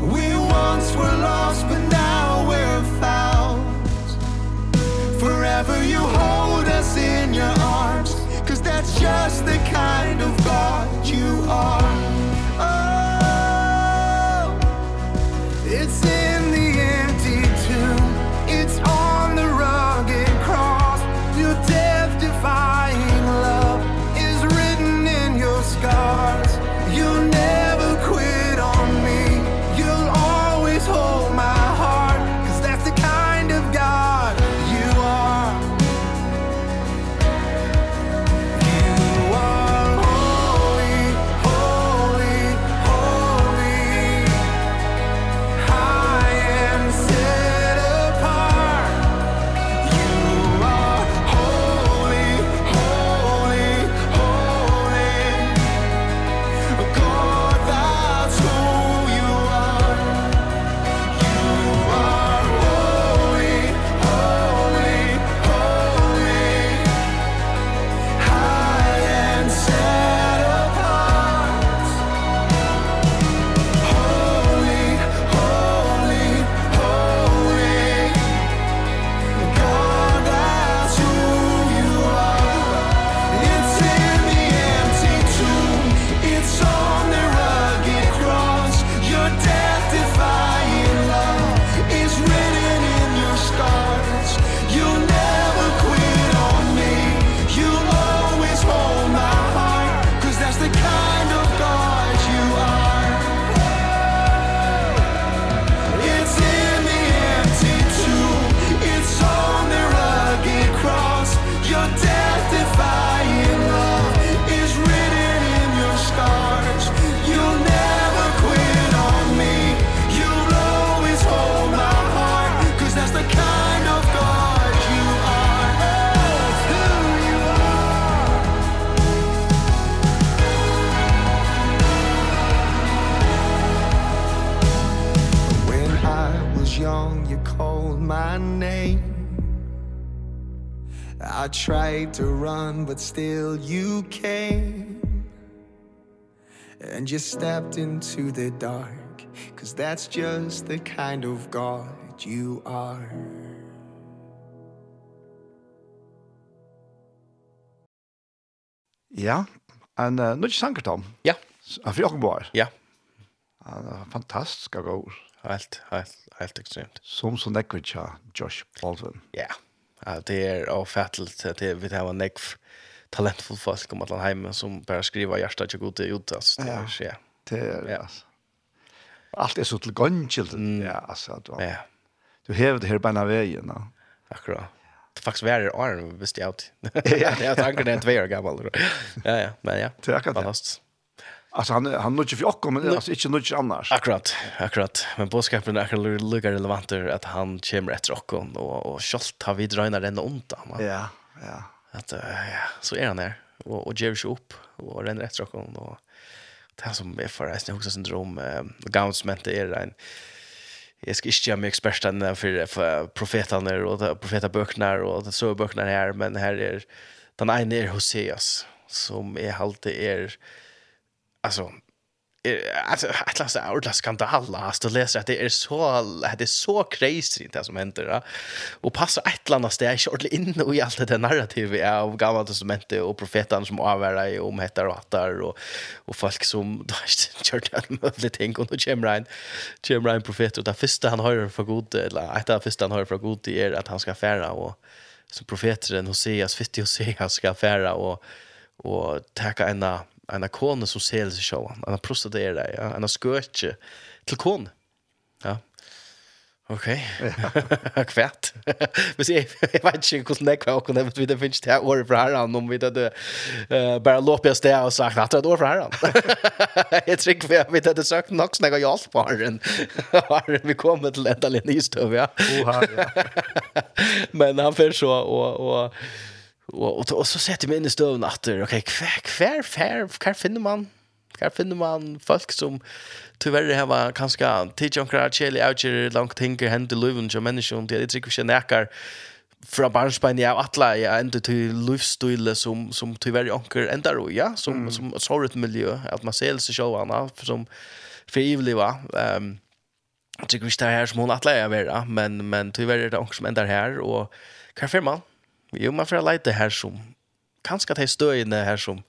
We once were lost but now we're found. Forever you hold us in your arms. Cause that's just the kind of God you are. I tried to run but still you came And you stepped into the dark Cause that's just the kind of God you are Ja, en uh, nødt sanger Tom. Ja. Han fyrir. Ja. Han er fantastisk god. Helt, helt, helt ekstremt. Som som nekker Josh Baldwin. Ja. Yeah. Att det är avfattligt att det vi har en neck talentfull folk om att hem som bara skriva hjärta till gode ut alltså det er ja. Det er, ja. altså. Alt er så till gångkilt. Ja, altså. du. Ja. Du hever hävd här på vägen, va? Akkurat. Det faktisk var det arm visst jag. Ja, jag tänker det er två år gammal. Ja ja, men ja. Det er akkurat. Alltså han han nudge för okkom men alltså inte nudge annars. Akkurat, akkurat. Men boskapen är akkurat luggar relevant att han kommer efter okkom och och skolt har vi drönar den onta. Ja, ja. Att ja, så är han där och och ger sig upp och renner efter okkom och det som är för resten också syndrom eh Gauns mente är en jag ska inte göra mig expert än för, för profeterna och profetaböckerna och så böckerna här men här är den ene är Hoseas som är alltid är alltså alltså att läsa ordla alla att du läser att det är så det är så crazy det som händer ja? och passar ett land att det är ordentligt in i allt det narrativet av gamla testamentet och profeterna som avvärda i om och attar och och folk som kör till lite ting och då kommer en kommer en profet och det första han hör för god eller ett av första han hör för god är att han ska färra och som profeten Hoseas 50 Hoseas ska färra och och ta en en kone som ser seg selv, en prostituere, ja, en skøtje til kone. Ja. Ok, kvært. Men jeg, jeg vet ikke hvordan det kvært kunne vi det finnes det året fra herren, om vi det uh, bare låp oss sted og sagt at det er et år fra herren. jeg tror ikke vi har det sagt nok som jeg har hjelp på herren. herren vi kommer til enda linje i støv, ja. Oha, ja. Men han fyrer så, og, og Och och, och så sätter vi in i stöven åter. Okej, okay, kvar kvar kvar finner man Här finner man folk som tyvärr har var kanske tidjonkrar, tjeli, outger, langt hinker, händer, luven, och människor, det är inte jag näkar fra barnsbein jeg atla jeg enda til livsstile som, som tyvärr anker enda ro, ja, som, mm. som såret miljø, at man ser seg selv anna, som frivliva. Um, jeg tykker ikke det er her som hun atla jeg vera, men, men tyvärr er det onker som enda her, og hva fyrer man? Jo, man får leite her som kanskje at jeg støy inne her som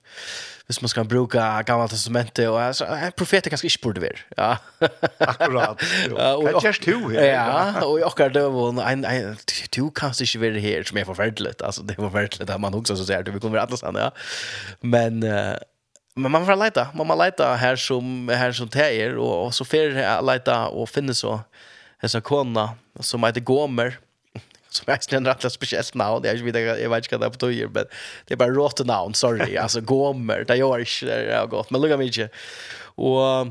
hvis man skal bruka gamla testamentet og altså, en profet er kanskje ikke burde være. Ja. Akkurat. Ja, är just du her. Ja, og jag akkurat det var en, en, du kan ikke være her som er forferdelig. Altså, det er forferdelig at man også så säger det, vi kommer alle sammen, ja. Men, uh, men man får leita, man må leita her som, her som tejer och, og, og så får jeg och og finne så, hessa kona som heter Gomer, som är snälla att speciellt namn. Jag vet inte jag vet inte vad det betyder men det är bara rått namn sorry alltså Gomer det gör inte det har gått men lugna mig inte. Och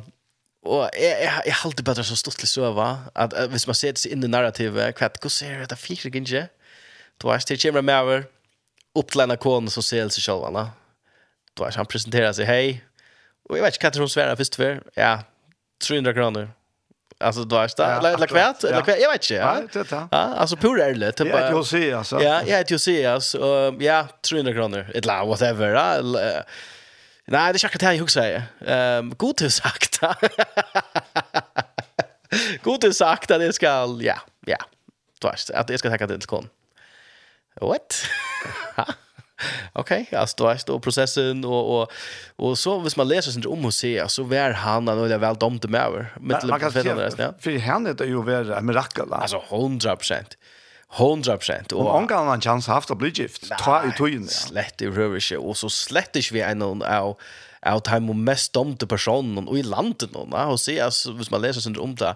och jag jag jag håller bättre så stort till söva att hvis man ser det in i narrativet kvätt hur ser det fick det inte. Då är det kommer med över upp till en kon som ser sig själva va. Då är han presenterar sig hej. Och jag vet inte kan hon svära först för ja 300 kronor Alltså då är det la la kvärt la kvärt jag vet inte. Ja, det ja. Alltså pur ärligt typ. Ja, jag ser alltså. Ja, jag jag ser alltså ja 300 kronor. Ett la whatever. Nej, det ska jag säger. Ehm god till sagt. God till sagt att det ska ja, ja. Då är det att jag ska tacka till kon. What? Okej, okay, alltså då är det processen och och och så hvis man läser sin om och se så vär han han eller väl dömd med över med man kan ja. för han är ju vara mirakel alltså 100%. 100% och han kan en chans haft att bli gift. Ta i tyn. Slett i rövelse och så slett inte vi en av av time mest domte personen og i landet nå, ja, og se, altså, hvis man leser sin om det,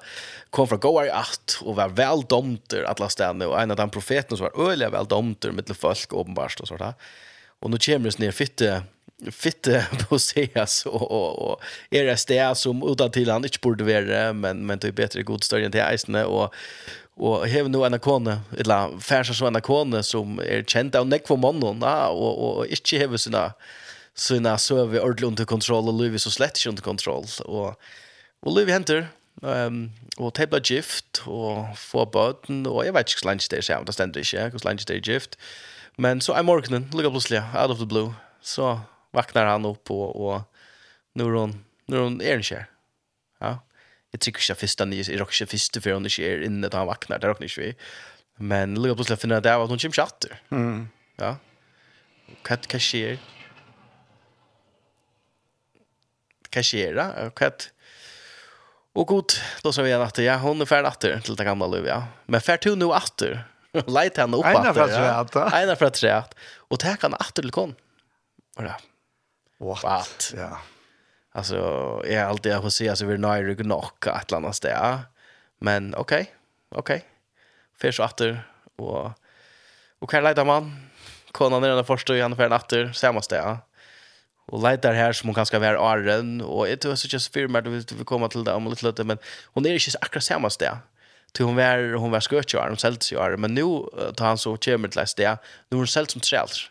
kom fra Goar i at og var vel domter alle stedene, og en av de profetene som var øyelig vel domter mitt folk, åpenbart, og sånt da. Og nå kommer det ned fitte, fitte på seas og, og, og er det sted som utan til han ikke burde være, men, men det er bedre god større enn til eisene, og, og hev nu en kone, eller færsa som en kone som er kjent av nekva mannen, og, og, og ikke hever sina sina så vi ordentligt under kontroll och Louis så slett inte under kontroll. Och och Louis händer ehm och tabla gift och få botten och jag vet inte lunch där så det ständer inte jag kus det där gift. Men så är morgonen lugg plötsligt out of the blue. Så vaknar han upp och och nu är hon nu är hon är inte ja. Jag tycker inte första ni är också första för hon är inne då han vaknar där och inte vi. Men lugg plötsligt finner det att hon kommer chatter mm. Ja. Kat kashier kassera kvart Och god, då sa vi en efter. Ja, hon är färd efter till det gamla liv, ja. Men färd hon nu efter. Leit henne upp efter. Ena för att träda. Ena för att träda. Och det här kan efter till kon. Och det. What? What? Ja. Alltså, jag är alltid att se att vi är nöjda och knocka ett eller annat sted. Men okej, okay, okej. Okay. Fyrs och efter. Och, och kan leta man. Konan är den första och han är färd efter. Samma sted, ja och leitar här som hon kanske vara arren och jag tror så just för mig att vi kommer till det om lite lite men hon är inte akkurat samma sted. till hon var hon var skötjär hon säljs ju men nu tar han så kommer till ställe nu hon säljs som säljs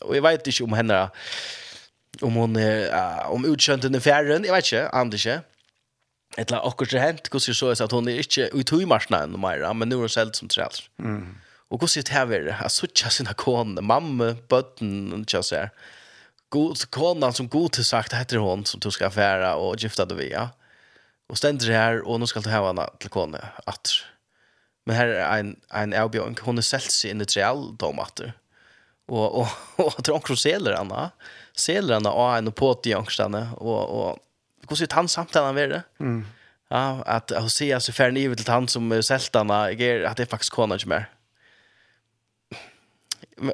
och jag vet inte om henne om hon är om utkönten i fjärren jag vet inte Anders Etla akkurat det hent, hvordan jeg så er at hun er ikke i tøymarsene enn mer, men nå er hun selv som trell. Mm. Og hvordan er det her? Jeg så ikke sine kone, mamma, bøtten, ikke jeg god konan som god till sagt heter hon som du ska affära och gifta dig via. Och ständer det här och nu ska du ha henne till kone att men här är en en Elbjörn hon är säljs in i trial tomater. Och och och tror också säljer Anna. Säljer Anna och en på till jungstanne och och hur ser han samtalen med det? Mm. Ja, att att se så färden i till han som sältarna är att det faktiskt konan som är.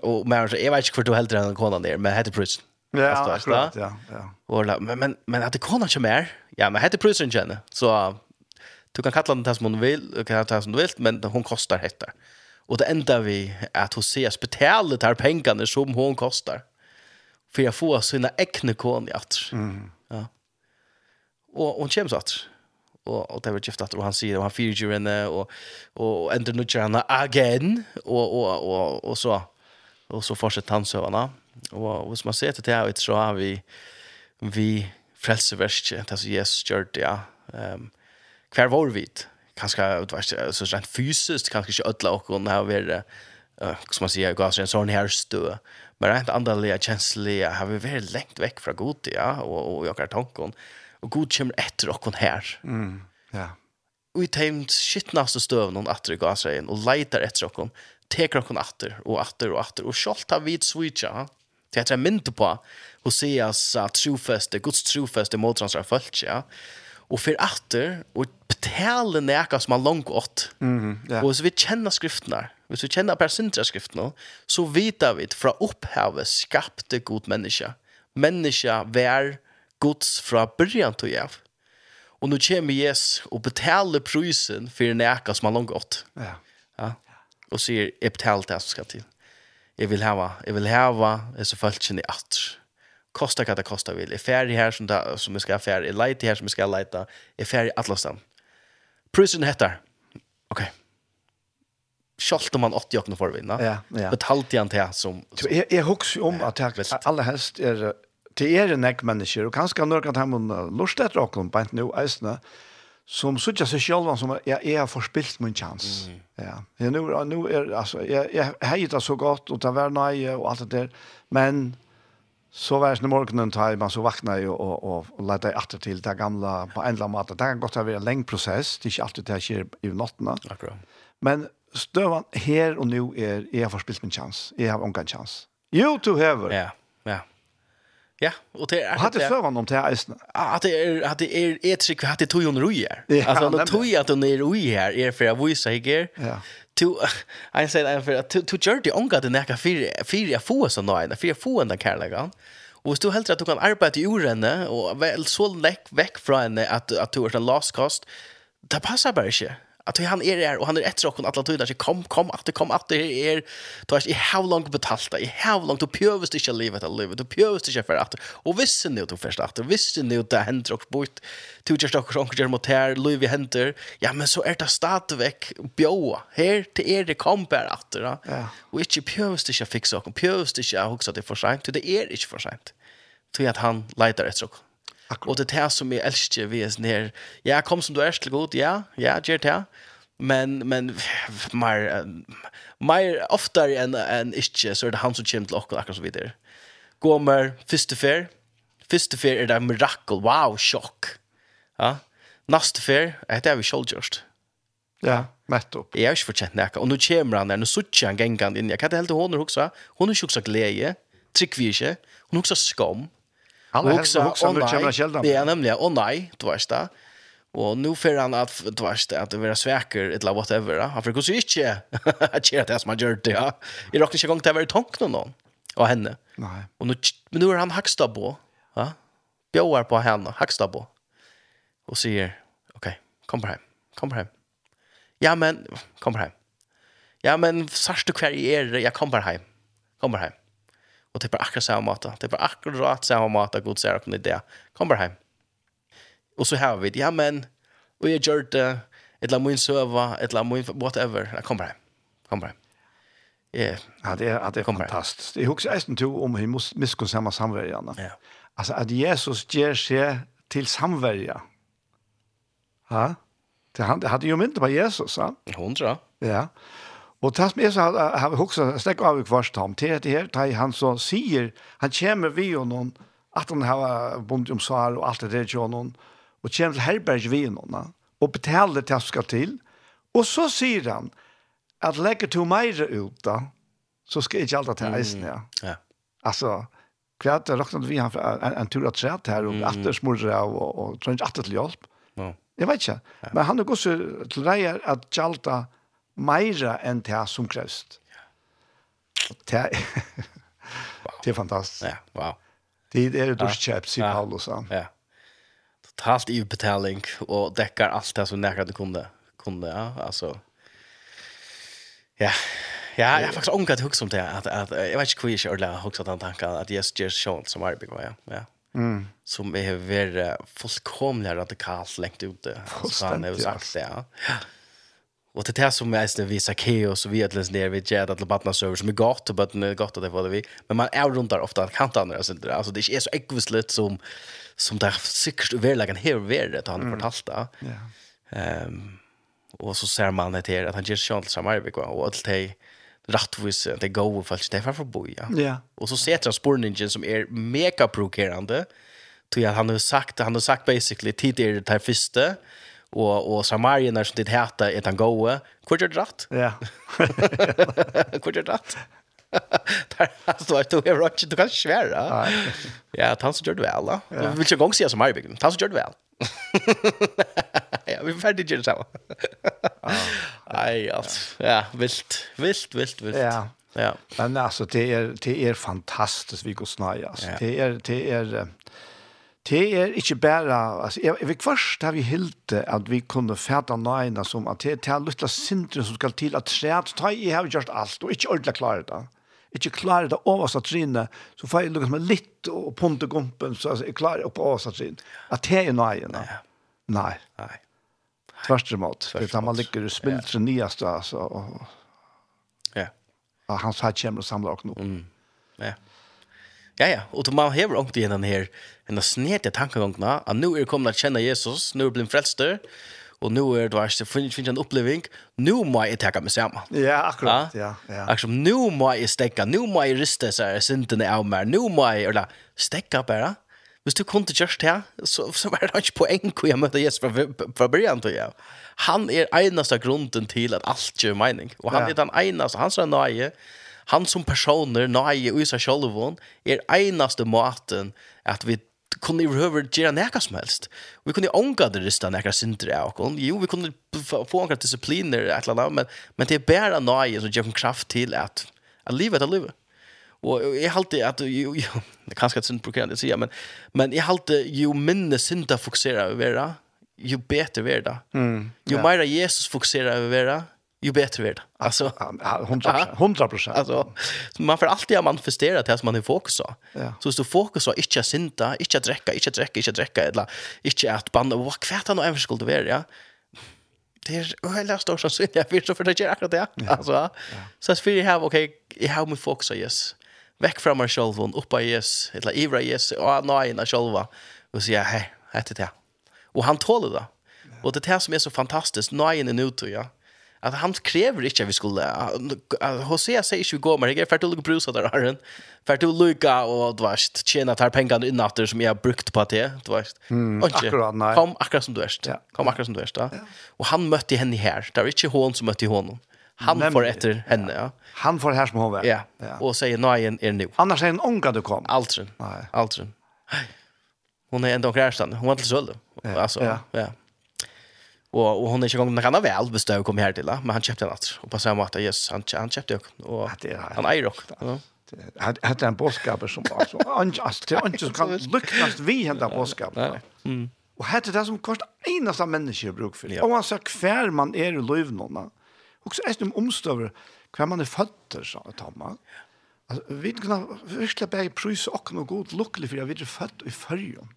Och men jag vet inte hur du helt den konan där men heter Bruce. Ja, alltså, akkurat, ja, ja. Och men men men att det kommer inte mer. Ja, men heter prisen känner. Så du kan kalla den det som hon vill, du kan ta det som du vill, men hon kostar hetta. Och det enda vi att hon ser speciellt här pengarna som hon kostar. För jag får sina äckne kon i att. Mm. Ja. Och hon känns att och och det var giftat och han säger och han fyrger henne och och ändrar nu igen och och och och så och så fortsätter han sövna. Og hvis man ser til det, jeg så har vi, vi frelseverskje, det som Jesus gjør det, ja. Um, hver var vi, kanskje, så rent fysisk, kanskje ikke ødela okken, det har vært, uh, som man sier, gav seg en sånn her stø, men rent andalige, kjenslige, har vi vært lengt vekk fra god, ja, og, og jeg har tanken, og god kommer etter okken her. Mm, ja. Og i teimt skittnaste støvn og atter i gasreien, og leitar etter okken, teker okken atter, og atter, og atter, og skjolt har vi et switcha, ja Det heter en mynd på Hoseas uh, trofeste, Guds trofeste mot hans ja. Og for atter, og betale nekka som er langt åt. Mm, yeah. Og hvis vi kjenner skriftene, hvis vi kjenner per sintra skriftene, så vet vi fra opphavet skapte god menneske. Menneske vær gods fra början til jeg. Og nå kommer Jesus og betaler prisen for nekka som han langt åt. Ja. Yeah. ja. Og sier, jeg betaler det som skal til jeg vil hava, jeg vil hava, disse så i at, kosta hva det kosta vil, jeg ferdig her som, det, som jeg skal ferdig, jeg leite her som jeg skal leite, jeg ferdig sted Prusen heter, ok, Kjolt om man 80 åkne for å vinne. Ja, ja. Betalte han til som... som jeg, jeg husker om at jeg, aller helst er det er en ekk mennesker, og kanskje noen av dem lort etter åkken på en nå eisene, som suttja seg själva som jag är förspilt min chans. Mm. Ja. Nu nu är alltså jag jag hejar så gott och ta väl nej och allt det där. Men så var det morgonen tar man så vaknar ju och och, och lägger åter till det gamla på ändla mat. Det kan gott vara en lång process. Det är inte alltid det sker i natten. Akkurat. Men stövan här och nu är jag förspilt min chans. Jag har ingen chans. You to have. Ja. Ja. Ja, og det er... är hade förvan om det här At det er, at det är ett at det tog hun roi hon rojer. Alltså då tog at hun er roi her, er for för jag visar her. Ja. Du I said I for at to jerty on got den där fyra jeg få så nej, jeg få enn kærlegan. Og hvis du helt at du kan arbeide i orene og vel så lekk vekk fra henne at, at du er en last cost. Det passar bara inte att han är där och han är ett rock och alla tydar kom kom att det kom att det är då är i how long betalt i how long to purest is live at live to purest is för att och visste ni då först att visste ni det händer och bort? Till just och sjönk där mot här Louis händer. Ja men så är det stad veck bjå här till er det kom bara att då och inte purest is fixa och purest is också det för sent. Det är inte för sent. Till att han letar ett rock Akkurat. Og det er det som jeg elsker vi er sånn. Ja, kom som du er til god, ja, ja, gjør det. Men, men, mer, mer oftere enn en ikke, så er det han som kommer til åkken, akkurat så videre. Gåmer, første fer, første fer er det mirakel, wow, sjokk. Ja, neste fer, det er vi kjølgjørst. Ja, mätt upp. Jeg har ikke fortjent näka. og nå kommer han der, nå sutter han gengene inn, jeg kan ikke helt ihåg när hun också. ikke är glede, också glädje. Tryck vi inte. Hon är också skam. Han är också också nu kommer sällan. Det är nämligen och nej, du vet det. Och nu för han att du vet att det vara sväker eller whatever. Han för kusar inte. Att göra det som han gör det. Ja. I rocken ska gång ta vara tank någon och henne. Nej. Och nu men nu är han hackstad på. Ja. Bjöar på henne, hackstad på. Och säger, okej, kom på hem. Kom på hem. Ja men kom på hem. Ja men sarstu kvar är jag kommer hem. Kommer hem. Och det är bara akkurat samma mat. Det är bara akkurat samma mat att god säger på det. Kom bara hem. Och så har vi det. Ja men och jag gör det ett la mun söva, ett la mun whatever. Kom kommer hem. Kom bara hem. Ja, ja det är att det är fantastiskt. Jag husar nästan till om hur måste miskunn samma. Ja. Alltså att Jesus ger sig till samverja. Ja. Det han hade ju inte på Jesus, va? 100. Ja. Och tas med så har vi också stäck av i kvarst om till det här tar han så säger han kommer vi och någon att han har bond om svar och allt det där ju någon och kommer till herberg vi någon och betalar det ska till och så säger han att lägga to mig ut då så ska inte allt det här isen ja. Ja. Alltså kvart det räknar vi har en, en tur att sätta här och det åter av, och och tror inte åter till hjälp. Ja. Jeg vet ikke, Men han har gått till dig att jalta meira enn det som krevst. Ja. Det er, det er fantastisk. Ja, wow. Det er det durskjøp, sier ja. Paulus. Ja. Totalt utbetaling, og dekker alt det som nekker du kunne. kunne ja, altså. Ja, ja jeg har faktisk ångat hugg om det. At, at, jeg vet ikke hvor jeg ikke ordentlig har den tanken, at Jesus gjør sånn som arbeid var, ja. ja. Mm. Som er vært fullkomlig radikalt lengt ute. Altså, han har sagt det, ja. Ja Och det är som är vi Zacchaeus och vi att läsa ner vi Jed att Labatna server som är gott och bara gott att det var det vi. Men man är runt där ofta kan ta andra så det alltså det är så ekvislet som som där sikkert överlägen här över det han fortalt. Ja. Ehm och så ser man det här att han just chans samma vi och allt det rättvis det går och fallet det för boja. Ja. Och så ser han spårningen som är mega provocerande. Tror jag han har sagt han har sagt basically tidigare det här första och och Samarien när som det heter ett han goa kvar det rätt ja. Kvar det rätt där alltså att du är rätt du kan svära ja han så gör gjorde väl då vill jag gång se som Marien han så gör gjorde väl ja vi färdig gjorde så nej alltså ja. Vilt vilt vilt vilt. Ja. Ja. Men alltså det är det är fantastiskt vi går snäja alltså det är det är det är inte bara alltså jag vet först har vi helt att vi kunde färda näna som att det är lilla syndren som ska till att träd ta i har gjort allt och inte ordla klara det. Inte klara det av oss att så får jag med lite och ponte gumpen så alltså är klar upp av oss att trinna. Att det är näna. Nej. Nej. Tvärs emot. Det tar man ligger och spilter ja. nyaste alltså. Och, ja. Ja, han sa kommer och samlar och nog. Mm. Ja. Ja ja, och då man har ju inte den här en av snete tankegångene, at nå er kommet å kjenne Jesus, nå er blitt frelster, og nå er det verste, finner ikke en oppleving, nå må jeg takke meg sammen. Ja, akkurat, ja. ja. Akkurat, nå må jeg stekke, nå må jeg riste seg, syndene av meg, nå må jeg, eller, stekke bare. Hvis du kunne gjøre det, så, så var det ikke poeng hvor jeg møtte Jesus fra, fra begynnelsen, til. jeg. Han er eneste grunden til at alt gjør mening, og han ja. er den eneste, han som er nøye, han som personer, nøye, og i seg selv, er eneste måten at vi kunde ju över göra näka som helst. Vi kunde ånga det rista näka synder av och jo vi kunde få några discipliner att annat, men men det är bara nöje som ger en kraft till att att leva det livet. Och jag hade att jo jo det kanske ett synd på det säger men men jag hade ju minne synda fokusera över det ju bättre det. Mm. Ju mer Jesus fokuserar över det ju bättre blir det. Alltså 100 100%. Alltså man får alltid att manifestera det som man är fokus på. Ja. Så du fokus på inte synda, inte att dricka, inte att dricka, inte att dricka eller inte att banda vad han och även skulle vara, ja. Det är hela stor så jag vill så för det är akkurat det. Alltså så att vi har okej, jag har min fokus yes. Väck från mig själv och uppa yes, eller ivra yes och nej när själva och säga hej, heter det. Och han tål det. Och det här som är så fantastiskt, nej är nu tror jag att han kräver inte att vi skulle Hosea säger inte vi går med det för att du brusa där har den för att du lucka och du vet tjäna tar pengarna i natter som jag brukt på det du vet. Mm, akkurat nej kom akkurat som du är ja. kom akkurat som du är ja. och han mötte henne här det var inte hon som mötte honom han Nämligen, får efter henne ja. han får här som hon var ja. ja. och säger nej är nu annars är en onka du kom. Altren, nej aldrig hon är ändå krärstan hon var till sölle alltså ja, ja. Och och hon är inte gång när han väl består kom här till la, men han köpte en alltså och på samma sätt yes han han köpte också. och han äger också. Ja. Hat hat en boskap som var så anjust till anjust kan lyckas vi hända boskap. Mm. Och hade det som kost enaste människor bruk för. Och han sa kvar man är i liv någon. Och så är det om omstöver kvar man är fötter så att man. Alltså vi kan verkligen bära prys och något gott lyckligt för jag vet född i förjon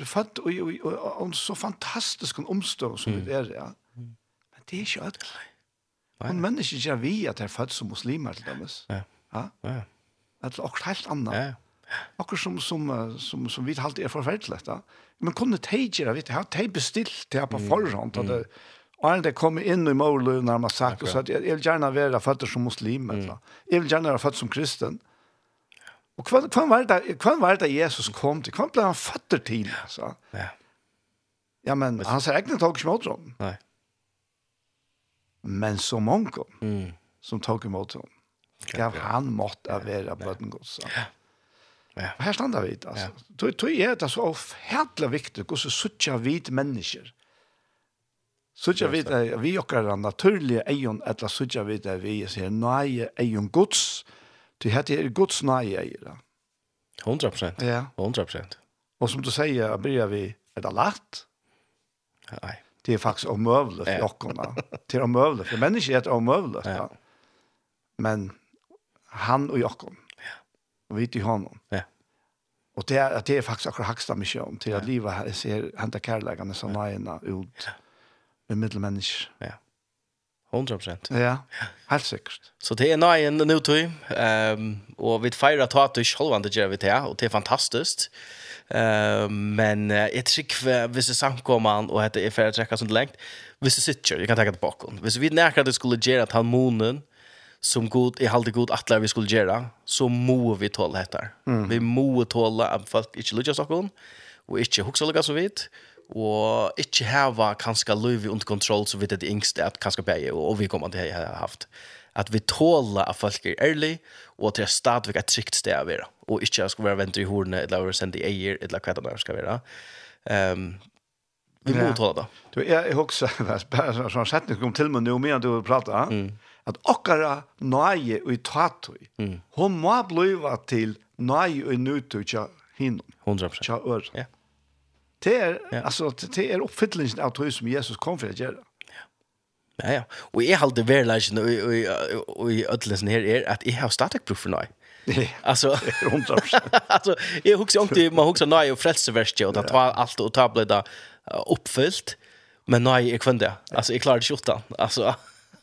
er født og, og, og, og, så fantastisk en omstånd som mm. det er, ja. Men det er ikke alt. Men mennesker gjør vi at det er født som muslimer til dømes. Ja. Ja. ja. Det er akkurat helt annet. Ja. Akkurat som, som, som, som vi alltid er forferdelig. da. Men kunne de gjøre, vet du, har de bestilt det her på forhånd, at det, Og han det kom inn i målet når man sagt, og sa at jeg vil gjerne være født som muslim, eller jeg vil gjerne være født som kristen. Mm. Og hva, hva, var det, hva var det Jesus kom til? Hva ble han føtter til? Altså? Ja. ja, men han sier egentlig tog ikke mot ham. Nei. Men så mange mm. som tog imot ham. Gav han mått av være bøten gods. Ja. Ja. Og her standa vi, altså. Ja. Tog er det så ofhjertelig viktig hvordan suttja vit mennesker. Suttja vit er vi okkar naturlige eion, eller suttja vit er vi sier nøye eion gods. Ja Det heter er Guds nøye eier. 100%. Ja. 100%. Och som du säger, börjar vi, er det lett? Nej. Det faktiskt omövligt för for jokkene. det är omövligt för människor är det omøvelig. Ja. Men han och jokkene, ja. og vi till honom. Ja. Och det är, det är faktiskt akkurat högsta mission om, att ja. livet här ser hentet kärlekarna som nøyene ut med middelmennesker. Ja. 100%. Ja, helt sikkert. Så det er nøye nu nå tog, um, og vi feirer tatt og sjølvende gjør vi det, og det er fantastisk. Um, men uh, jeg tror ikke hvis det samkommer og heter er ferdig trekket sånt lengt, hvis det sitter, jeg kan tenke tilbake. Hvis vi nærkere det skulle gjøre at han månen, som god i halde god atlar vi skulle göra så må vi tåla detta. Mm. Vi må tåla at folk inte lyckas och og inte huxa lukka så vidt og ikke hava kanskje løyvi under kontroll så vidt det yngste at kanskje bæge og vi kommer til å ha haft. At vi tåler at folk er ærlig og at det er stadigvæk et trygt sted å være og ikke at skal være venter i horene eller være sendt i eier eller hva det er skal være. Um, vi må ja. tåle det. Du, jeg, jeg husker bare sånn setning kom til meg nå med du prater mm. at okkara nøye og i tatøy mm. hun må bliva til nøye og nøytøy til hinnom 100% ja. Det er, ja. altså, det er oppfyllelsen av tog som Jesus kom for å gjøre. Ja, ja. Og jeg har alltid vært lærkjen og i ødelensen her er at jeg har stadig bruk for noe. Alltså alltså jag huxar inte man huxar nej och frälseverket och att ta allt och ta bli där uppfyllt men nej jag kunde alltså jag klarade 28 alltså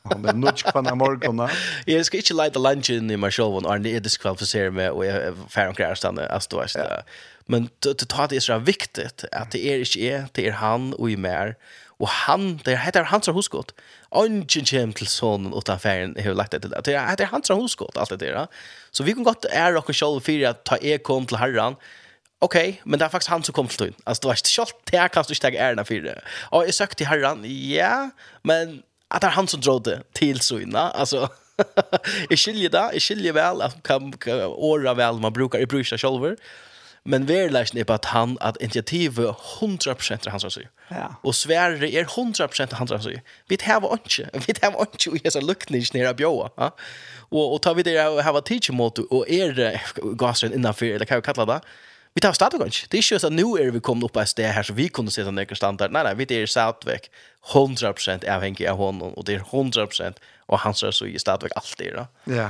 Han er nødt på den morgenen. Jeg skal ikke lunch lunchen i meg selv, og Arne er diskvalifiserer meg, og jeg er ferdig omkring avstande, altså, ja. Men det tar det så viktig, at det er ikke jeg, det er han og i mer, og han, det heter hans hosgått. Ungen kjem til sonen utan ferien, har lagt det där. det. Det heter hans hosgått, allt det där. Så vi kan gott är och själv för att ta jeg kom till herren, Okej, men det är faktiskt han som kom till tun. Alltså det var inte självt det här kan du inte ägna för det. Och jag sökte till herran, ja, men att det är han som drog det till såna alltså jag skiljer det jag skiljer väl att kan åra väl man brukar i brukar själva men vi är på att han att initiativ 100% han som säger ja. Och sverre är 100% han som säger vi tar här var inte vi tar här var inte och jag så luckning ner bjöa ja. Och och tar vi det här var teacher mot och är gasen innanför eller hva vi kallar det Vi tar stadig ikke. Det er ikke sånn, nå er vi kommet opp på et sted her, så vi kunne sette noen standard. Nei, nei, vi er stadigvæk 100% avhengig av honom, og det er 100% og han sier så i stadigvæk alltid, da. Ja.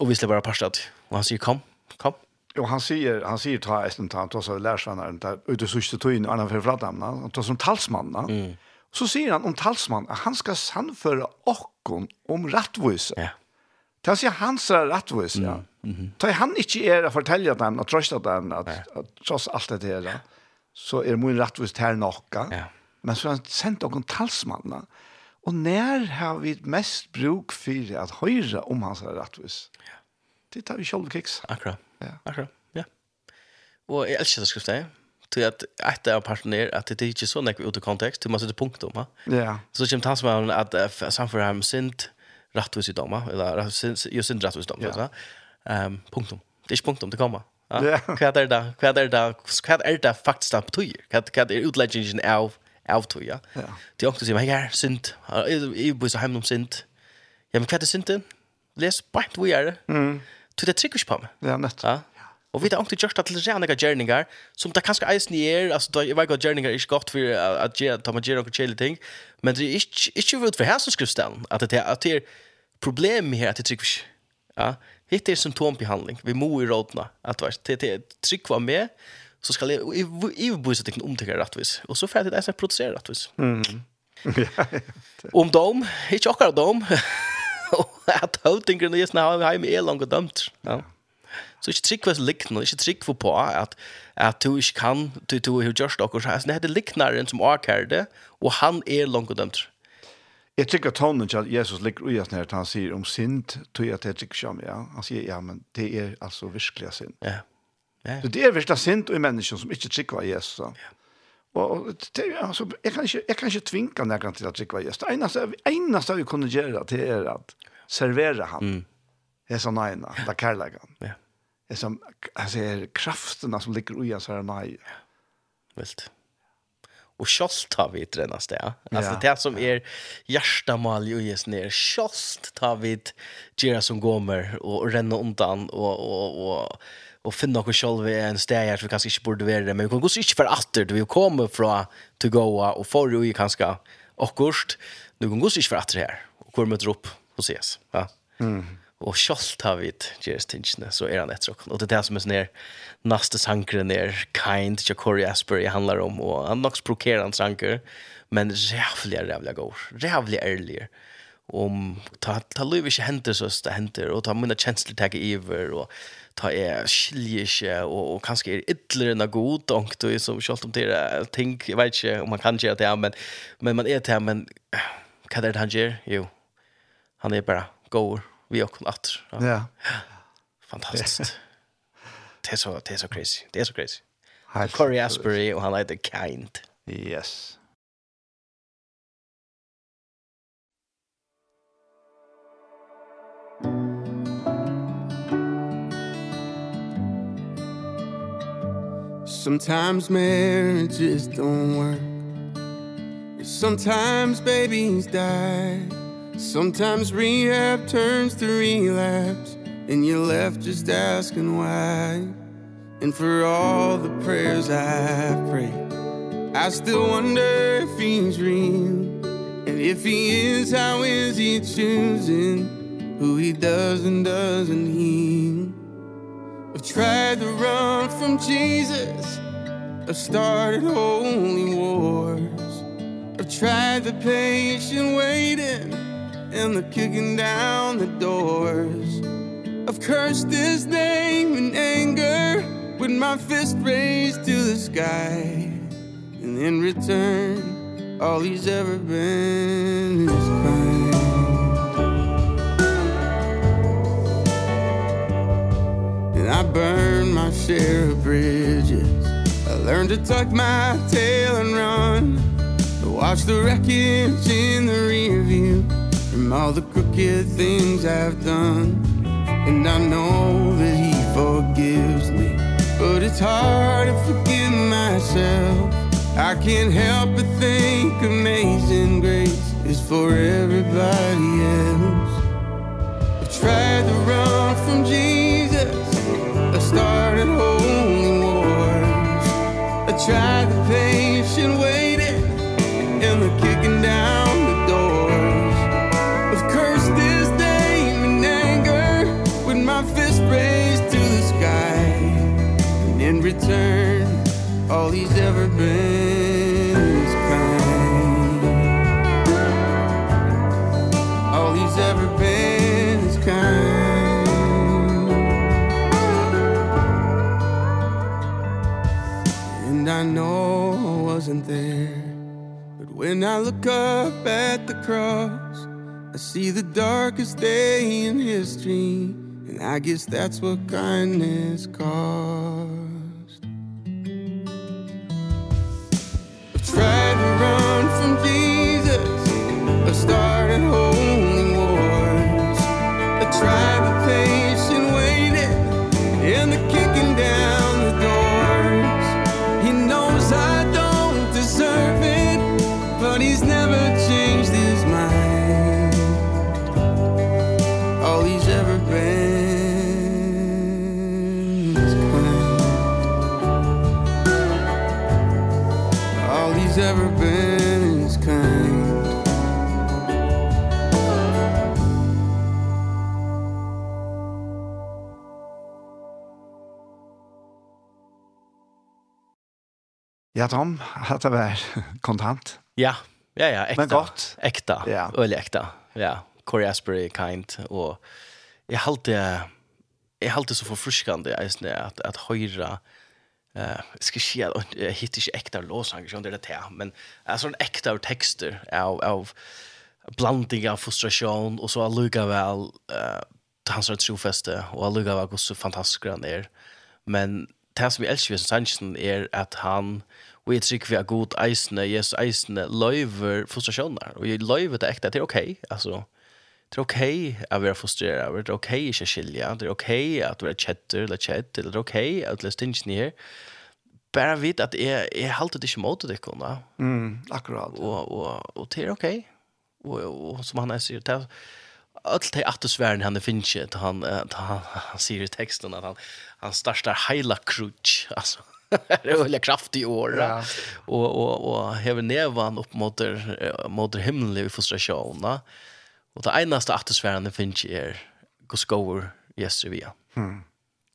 Og vi slipper bare parstet, og han sier, kom, kom. Og han sier, han sier, ta eisen, ta, ta, ta, lærsvenner, ta, ut i sørste tøyne, Arne og ta som talsmann. Mm. Så sier han om talsmannen, at han skal sannføre okken om rettvis. Ja. Det er han sier hans ja. Mm Mm -hmm. Ta han ikke er å fortelle dem, og trøste dem, at, at tross alt det her, så er min mye rettvist her nokka. Ja. Men så har han sendt noen talsmann. Og når har vi mest bruk for at høyre om hans er rettvis? Ja. Det tar vi selv kiks. Akkurat. Ja. Akkurat, ja. Og jeg elsker det skriftet, til at ett av parten er at det er ikke så nekve ut i kontekst, til man sitter punkt om. Ja. Så kommer talsmannen at samfunnet har sint rettvis i dommer, eller sint jo synd rettvis i dommer. Ja. Ehm punktum. Det är punktum det kommer. Ja. Vad är det? Vad är det? Vad är det faktiskt att tog? Vad vad är utläggningen av av tog ja. Ja. Det också säger man här synd. Jag vill så hem om synd. Ja men vad är synden? Läs bara vi är det. Mm. Till det trycker på mig. Ja, nätt. Ja. Och vi har också gjort att det är några journeyar som det kanske är snär alltså då jag går journeyar är gott för att ge ta mig och chill ting men det är inte inte vill för här så skrivs det att det är att det är problem här att det tycker ja Hitt er symptombehandling. Vi må i rådene. At det er trygg var med, så skal jeg iverbevise at jeg kan omtrykke rettvis. Og så får jeg til det jeg produserer rettvis. Mm. Om dom, ikke akkurat dom. at høvdingerne i snart har hjemme er langt dømt. Ja. Så ikke trygg for liknende, ikke trygg for på at, at du ikke kan, du, du har gjort akkurat. Det er liknaren som akkurat det, og han er langt dømt. Mm. Jeg tykker tonen til at Jesus ligger ui at når han sier om synd, tog jeg at jeg tykker om, ja. Han sier, ja, men det er altså virkelig synd. Ja. ja. Så det er virkelig synd i mennesken som ikke tykker av Jesus. Ja. Og det, altså, jeg kan ikke, jeg kan ikke tvinge noen til at tykker av Jesus. Det eneste, eneste vi kunne gjøre, det er at servere han. Mm. Det er sånn ene, det er kærleggen. Ja. Det er som, altså, kraftene som ligger ui hans her nei. Ja. Vilt. Ja och kjost tar vi til denne sted. Alltså ja. det som är hjärtamal ju just ner. Kjost tar vi ett gira som kommer och renna undan och, och, och, och finna oss själva i en steg här som vi kanske inte borde vara det. Men vi kan gå så inte för atter. Vi kommer från to go och får och ju ganska akkurst. Nu kan gå så inte för atter här. Och kommer möter upp och ses. Ja. Mm og kjolt har vi gjøres tingene, så er han etter oss. Og det er det som er sånn her, neste sankeren er kind, som Corey Asbury handler om, og han nok sprokerer sanker, men rævlig er rævlig god, rævlig ærlig. Om, ta, ta liv ikke henter så det henter, og ta mine kjensler til iver, og ta er skilje ikke, og, og kanskje er ytler enn god, og som kjolt om det er ting, jeg vet ikke om man kan gjøre det, men, men man er til, men hva er det han gjør? Jo, han er bare god, vi och kom Ja. Ja. Fantastiskt. det är så det är så crazy. Det är så crazy. Helt Corey Asbury och han heter Kind. Yes. Sometimes marriages don't work Sometimes babies die Sometimes rehab turns to relapse And you're left just asking why. And for all the prayers I've prayed I still wonder if he's real And if he is, how is he choosing? Who he does and doesn't heal. I've tried to run from Jesus I've started holy wars. I've tried the patient waiting and they're kicking down the doors. I've cursed his name in anger with my fist raised to the sky. And in return all he's ever been is kind and I burned my share of bridges. I learned to tuck my tail and run. To watch the wreckage in the rear view. From all the crooked things I've done. And I know that he forgives me But it's hard to forgive myself. I can't help but think amazing grace is for everybody else. I've tried to run from Jesus I started holy wars. I tried to pay return. All he's ever been is kind. All he's ever been is kind. And I know I wasn't there but when I look up at the cross I see the darkest day in history. And I guess that's what kindness calls started holding wars. The tribe of patient waiting And the kicking down. Ja, Tom, at det var kontant. Ja, ja, ja, ekta. Men godt. Ekta, ja. øyelig ekta. Ja, Corey Asbury kind, og jeg halte, jeg halte så forfriskende, jeg synes, at, at høyre, eh uh, ska ske att jag hittar inte äkta låsanger som det där te men alltså en äkta texter av av blanding av frustration och så alluga väl eh hans rätt trofäste och alluga väl så fantastisk han är men det som vi älskar med Sanchez är att han Og jeg tror vi er god eisene, Jesus eisene, løyver frustrasjoner. Og jeg løyver det ekte, det er ok, altså. Det er ok at vi er det er ok ikke skilja, det er ok at vi er kjetter eller det er ok at vi er stinsen her. Bare att at jeg, jeg halte det ikke mot det kunne. Mm, akkurat. Og, og, og det er ok. Og, og, som han sier, det er öll det att svären han finns inte han han, han, han ser i texten att han han startar hela crutch alltså det är väl kraftig år ja. och och och häver nevan upp mot mot himlen i frustration va. Och det enaste atmosfären finns ju är goskover yes via. Mm.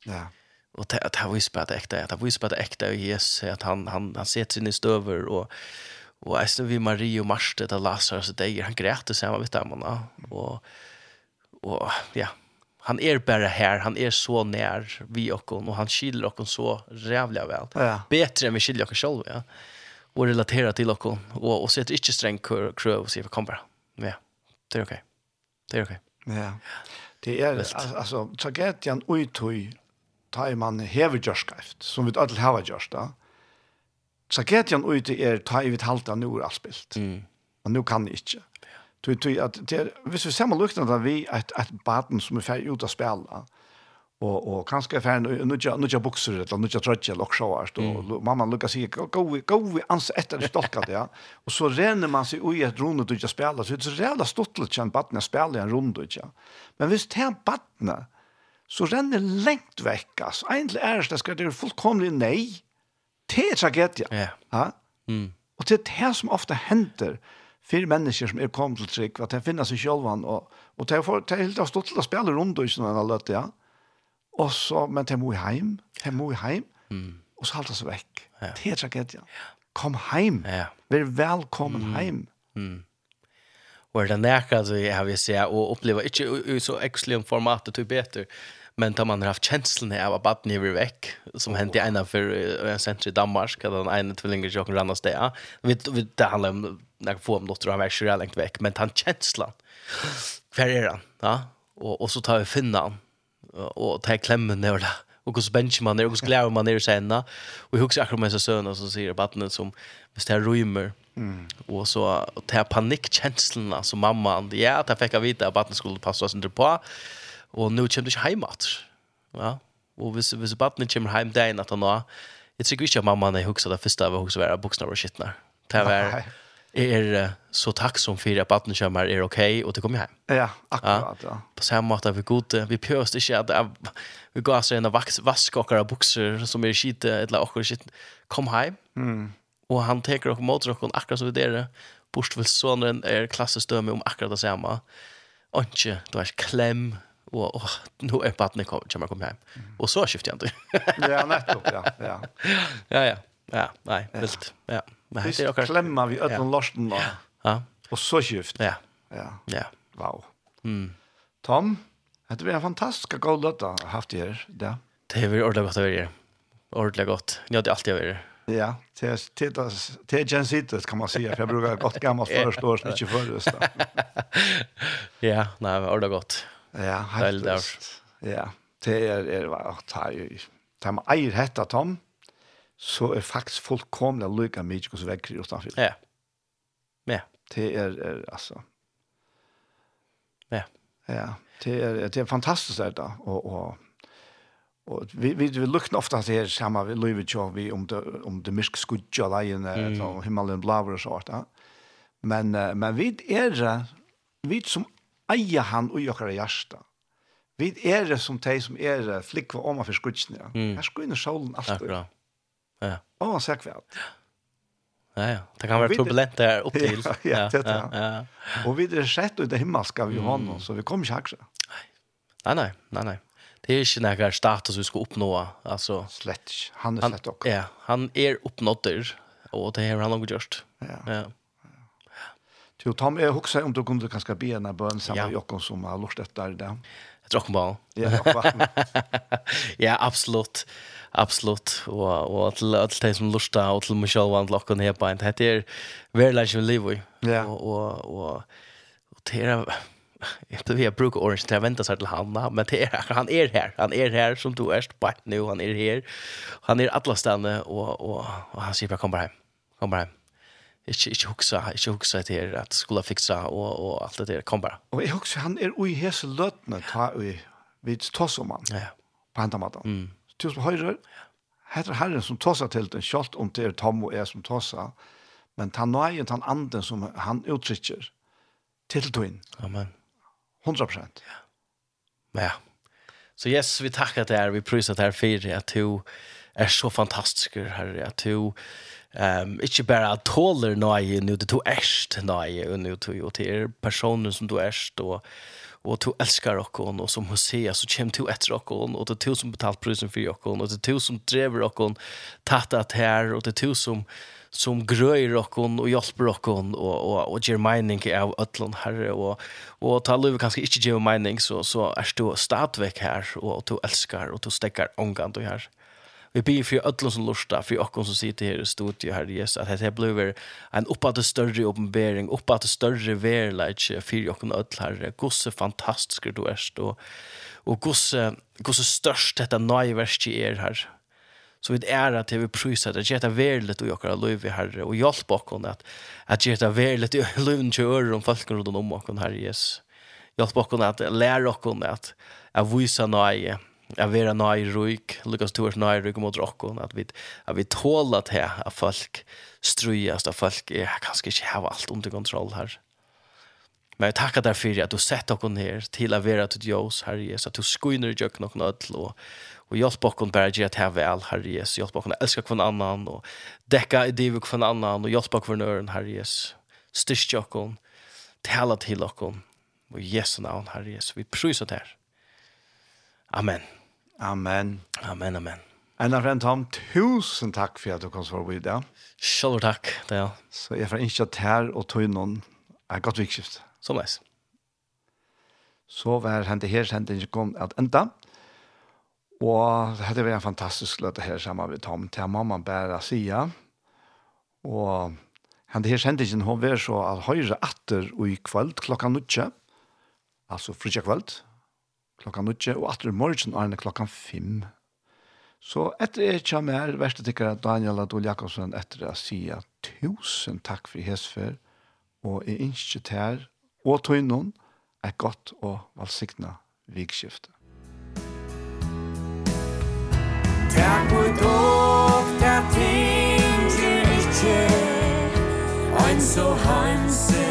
Ja. Och det att han vispar det äkta, att han vispar det äkta Jesus att han han han sätter sig i stöver och och ästen vi Marie och Marste där Lazarus det han grät det samma vid dem och och ja, han är bara här, han är så när vi och och han skiljer och så rävliga väl. Ja. Bättre än vi skiljer och själva, ja. Och relatera till och hon och och sätter inte sträng crew och se kom kommer. Ja. Det är okej. Det är okej. Ja. Det är alltså tragedian utoj tar man hever jörskrift som vi alla har gjort då. Tragedian ute är tar vi halta nu spilt. Mm. Men nu kan det inte. Tui, tui, at det er, hvis vi ser luktene at vi er et, et baden som er ferdig ut av spela, og, og kanskje er ferdig nødja, nødja bukser, eller nødja trødja, eller sjåast, og mamma lukka sier, gå vi, gå vi ans etter det stolkat ja. og så renner man seg ui et runde du ikke spela, så det er så rævla stortlet kjent baden jeg spela i en runde, ikke. Men hvis det er baden, så renner lengt vekk, altså. Egentlig er det, skal det er fullkomlig nei, det er tragedia. Ja. ja Mm. Og det er det som ofte hender, fyra människor som är er kom till trick att det finns sig självan och och det får det helt att stottla spela runt och såna alla det ja. Och så men det måste hem, det måste hem. Mm. Och så hålls veck. Ja. Det är tragedia. Kom hem. Ja. Väl välkommen mm. hem. Mm. Och det näka så jag vill säga och uppleva inte så extrem formatet typ bättre Men tar man har haft känslan av att barnet är veck som hände i ena för en center i Danmark att den ena tvillingar som rann oss där. Vi, vi, det handlar om när få om dotter han är så långt väck men han känslan. Var är han? Ja? Och, och så tar vi finna han och tar klämmen ner där. och hur bench man är och hur glad man är sen och hur också med så söner som säger barnet som visst här rymmer Mm. Och så tar panikkänslorna som mamman, ja, det fick jag vita att barnet skulle passa sig inte på og nu kommer du ikke hjemme Ja? Og hvis, hvis baden kommer hjem dagen at han nå, jeg tror ikke at mamma har hukset det første av hos vara buksene och skittene. Det var, er så tacksam for at baden kommer er ok, og det kommer hem Ja, akkurat, ja. På samme måte vi gode, vi pøst ikke at vi går altså en av vask okkara bukser som er skitne, eller akkurat skitne, kom hjem. Mm. Og han teker okkara mot okkara akkurat som vi dere, bortvilsåneren er klassestømme om akkurat det samme. Ikke, du har klem, og, og nu är partner kommer kommer komma hem. Och så skifter jeg ikke. ja, nettopp, ja. Ja. Ja, ja. Ja, nej, visst. Ja. Men det är också klämma vi ödlan lorsten då. Ja. Och så skift. Ja. Ja. Ja. Wow. Mm. Tom, det blir en fantastisk god låta haft her. Ja. Det är ordentlig godt å være vara Ordentligt gott. Ni hade alltid varit Ja, det det gensitet kan man säga för jag brukar gott gammalt förstår så mycket förrest. Ja, nej, ordentlig godt. Ja, helt just. Ja, det er, er hva, ta, ta med eier hetta tom, så er faktisk fullkomlig lykka mye hos vekker utenfor. Ja, ja. Det er, er altså, ja. Ja, det er, det er fantastisk det da, og, og, Og vi vi vi luknar ofta at samma sama vi lever jo vi om det om det myrk skudja leien mm. og himmelen blaver og sånt. Men men vi er vi som eier han og jokkara hjärsta. Vi er det som de som er det flikva om av for Ja. Mm. Her skudner solen alltid. Akkurat. Ja. Og han ser. Ja, ja. Det kan være turbulent der opp til. Ja, ja, ja, ja, ja. Og vi er sett ut det himmelska vi har nå, så vi kommer ikke akkurat. Nei, nei, nei, nei, nei. Det er ikke noen status vi skal oppnå. Altså, slett, han er slett også. Ja, han er oppnådder, og det har han også gjort. Ja. ja. Jo, Tom, jeg husker om du kunne kanskje be en bøn sammen ja. med Jokken som har lort etter det. Jeg tror ikke Ja, ja, absolutt. Absolutt. Og, og til alle de som lortet, og til meg selv og til Jokon her på en. Det er veldig ikke liv i. Ja. Og, og, og, og det er... Jeg vet jeg bruker orange til å vente seg til han, men det er, han er her. Han er her som du er spart nå, han er her. Han er alle stedene, og, og, og han sier bare, kom bare hjem. Kom bare hjem inte ikke huxa inte huxa det här att skulle fixa och och allt det der, kom bara. Och jeg husker, han är ui hese så ta ui vid tossoman. Ja. På andra maten. Mm. Tills på höjder. Heter herren som tåsa til den kjalt om det är Tom og är som tåsa, Men han nöjen han anden som han uttrykker till twin. Amen. 100 Ja. Ja. Så yes, vi tackar dig, vi prisar dig för att du är så fantastisk herre, att du Ehm inte bara tåler nej nu det tog ärst nu, och nu tog ju till personer som du ärst och och du älskar okkon, hon och som Hosea, så kommer du etter okkon, og och det er du som betalt prisen för okkon, hon det är du som drever okkon tatt at här och det er du som som gröjer okkon, og och okkon, och og, och och mening av öllon herre och och ta lov kanske inte ger mining så så er du stadvek här och du älskar och du stäcker ångan du här. Vi ber för alla som lustar, för oss som sitter här i studiet här, Jesus, att det blir en uppåt större uppenbering, uppåt större verlighet för oss alla här. Gosse fantastisk du är och och gosse gosse störst detta nöjverk i er här. Så vi är att vi prysar det geta verligt och jag har löv i här, och hjälp oss att att geta verligt i löven till öron om folk runt om oss här, Jesus. Hjälp oss att lära oss att att visa nöje jag vera nöj rök Lucas Tours nöj rök mot rockon att vi att vi tål att här att folk strujas att folk är kanske inte har allt under kontroll här. Men jag tackar dig för att du sett oss ner till att vara till Jos Herre Jesus. Att du skuiner i djöken och nödl och, och hjälp oss bara att ha väl, Herre Jesus. Hjälp oss att älska kvann annan och däcka i div kvann annan och hjälp oss kvann öron, Herre Jesus. Styrst oss, tala till oss. Och Jesu namn, Herre Jesus. Vi prysar det här. Amen. Amen. Amen, amen. En av rent ham, tusen takk for at du kom svare på i dag. Selv takk, det er. Så jeg får ikke her og tog noen. er godt vikskift. Så leis. Så var hentet her, hentet ikke kom at enda. Og det var en fantastisk løte her sammen med Tom, til mamma bare sier. Og hentet her, hentet ikke, hun var så at høyre atter og i kveld klokka nødje. Altså frutje kveld klokka nutje, og atter i morgen er det klokka fem. Så etter jeg kommer her, verste tikkere Daniel Adol Jakobsen etter å si tusen takk for hesfer, og jeg ønsker til her, og tog noen, er godt og valgsikna vikskiftet. Takk for dog, takk ting, ikke, ein så hansen,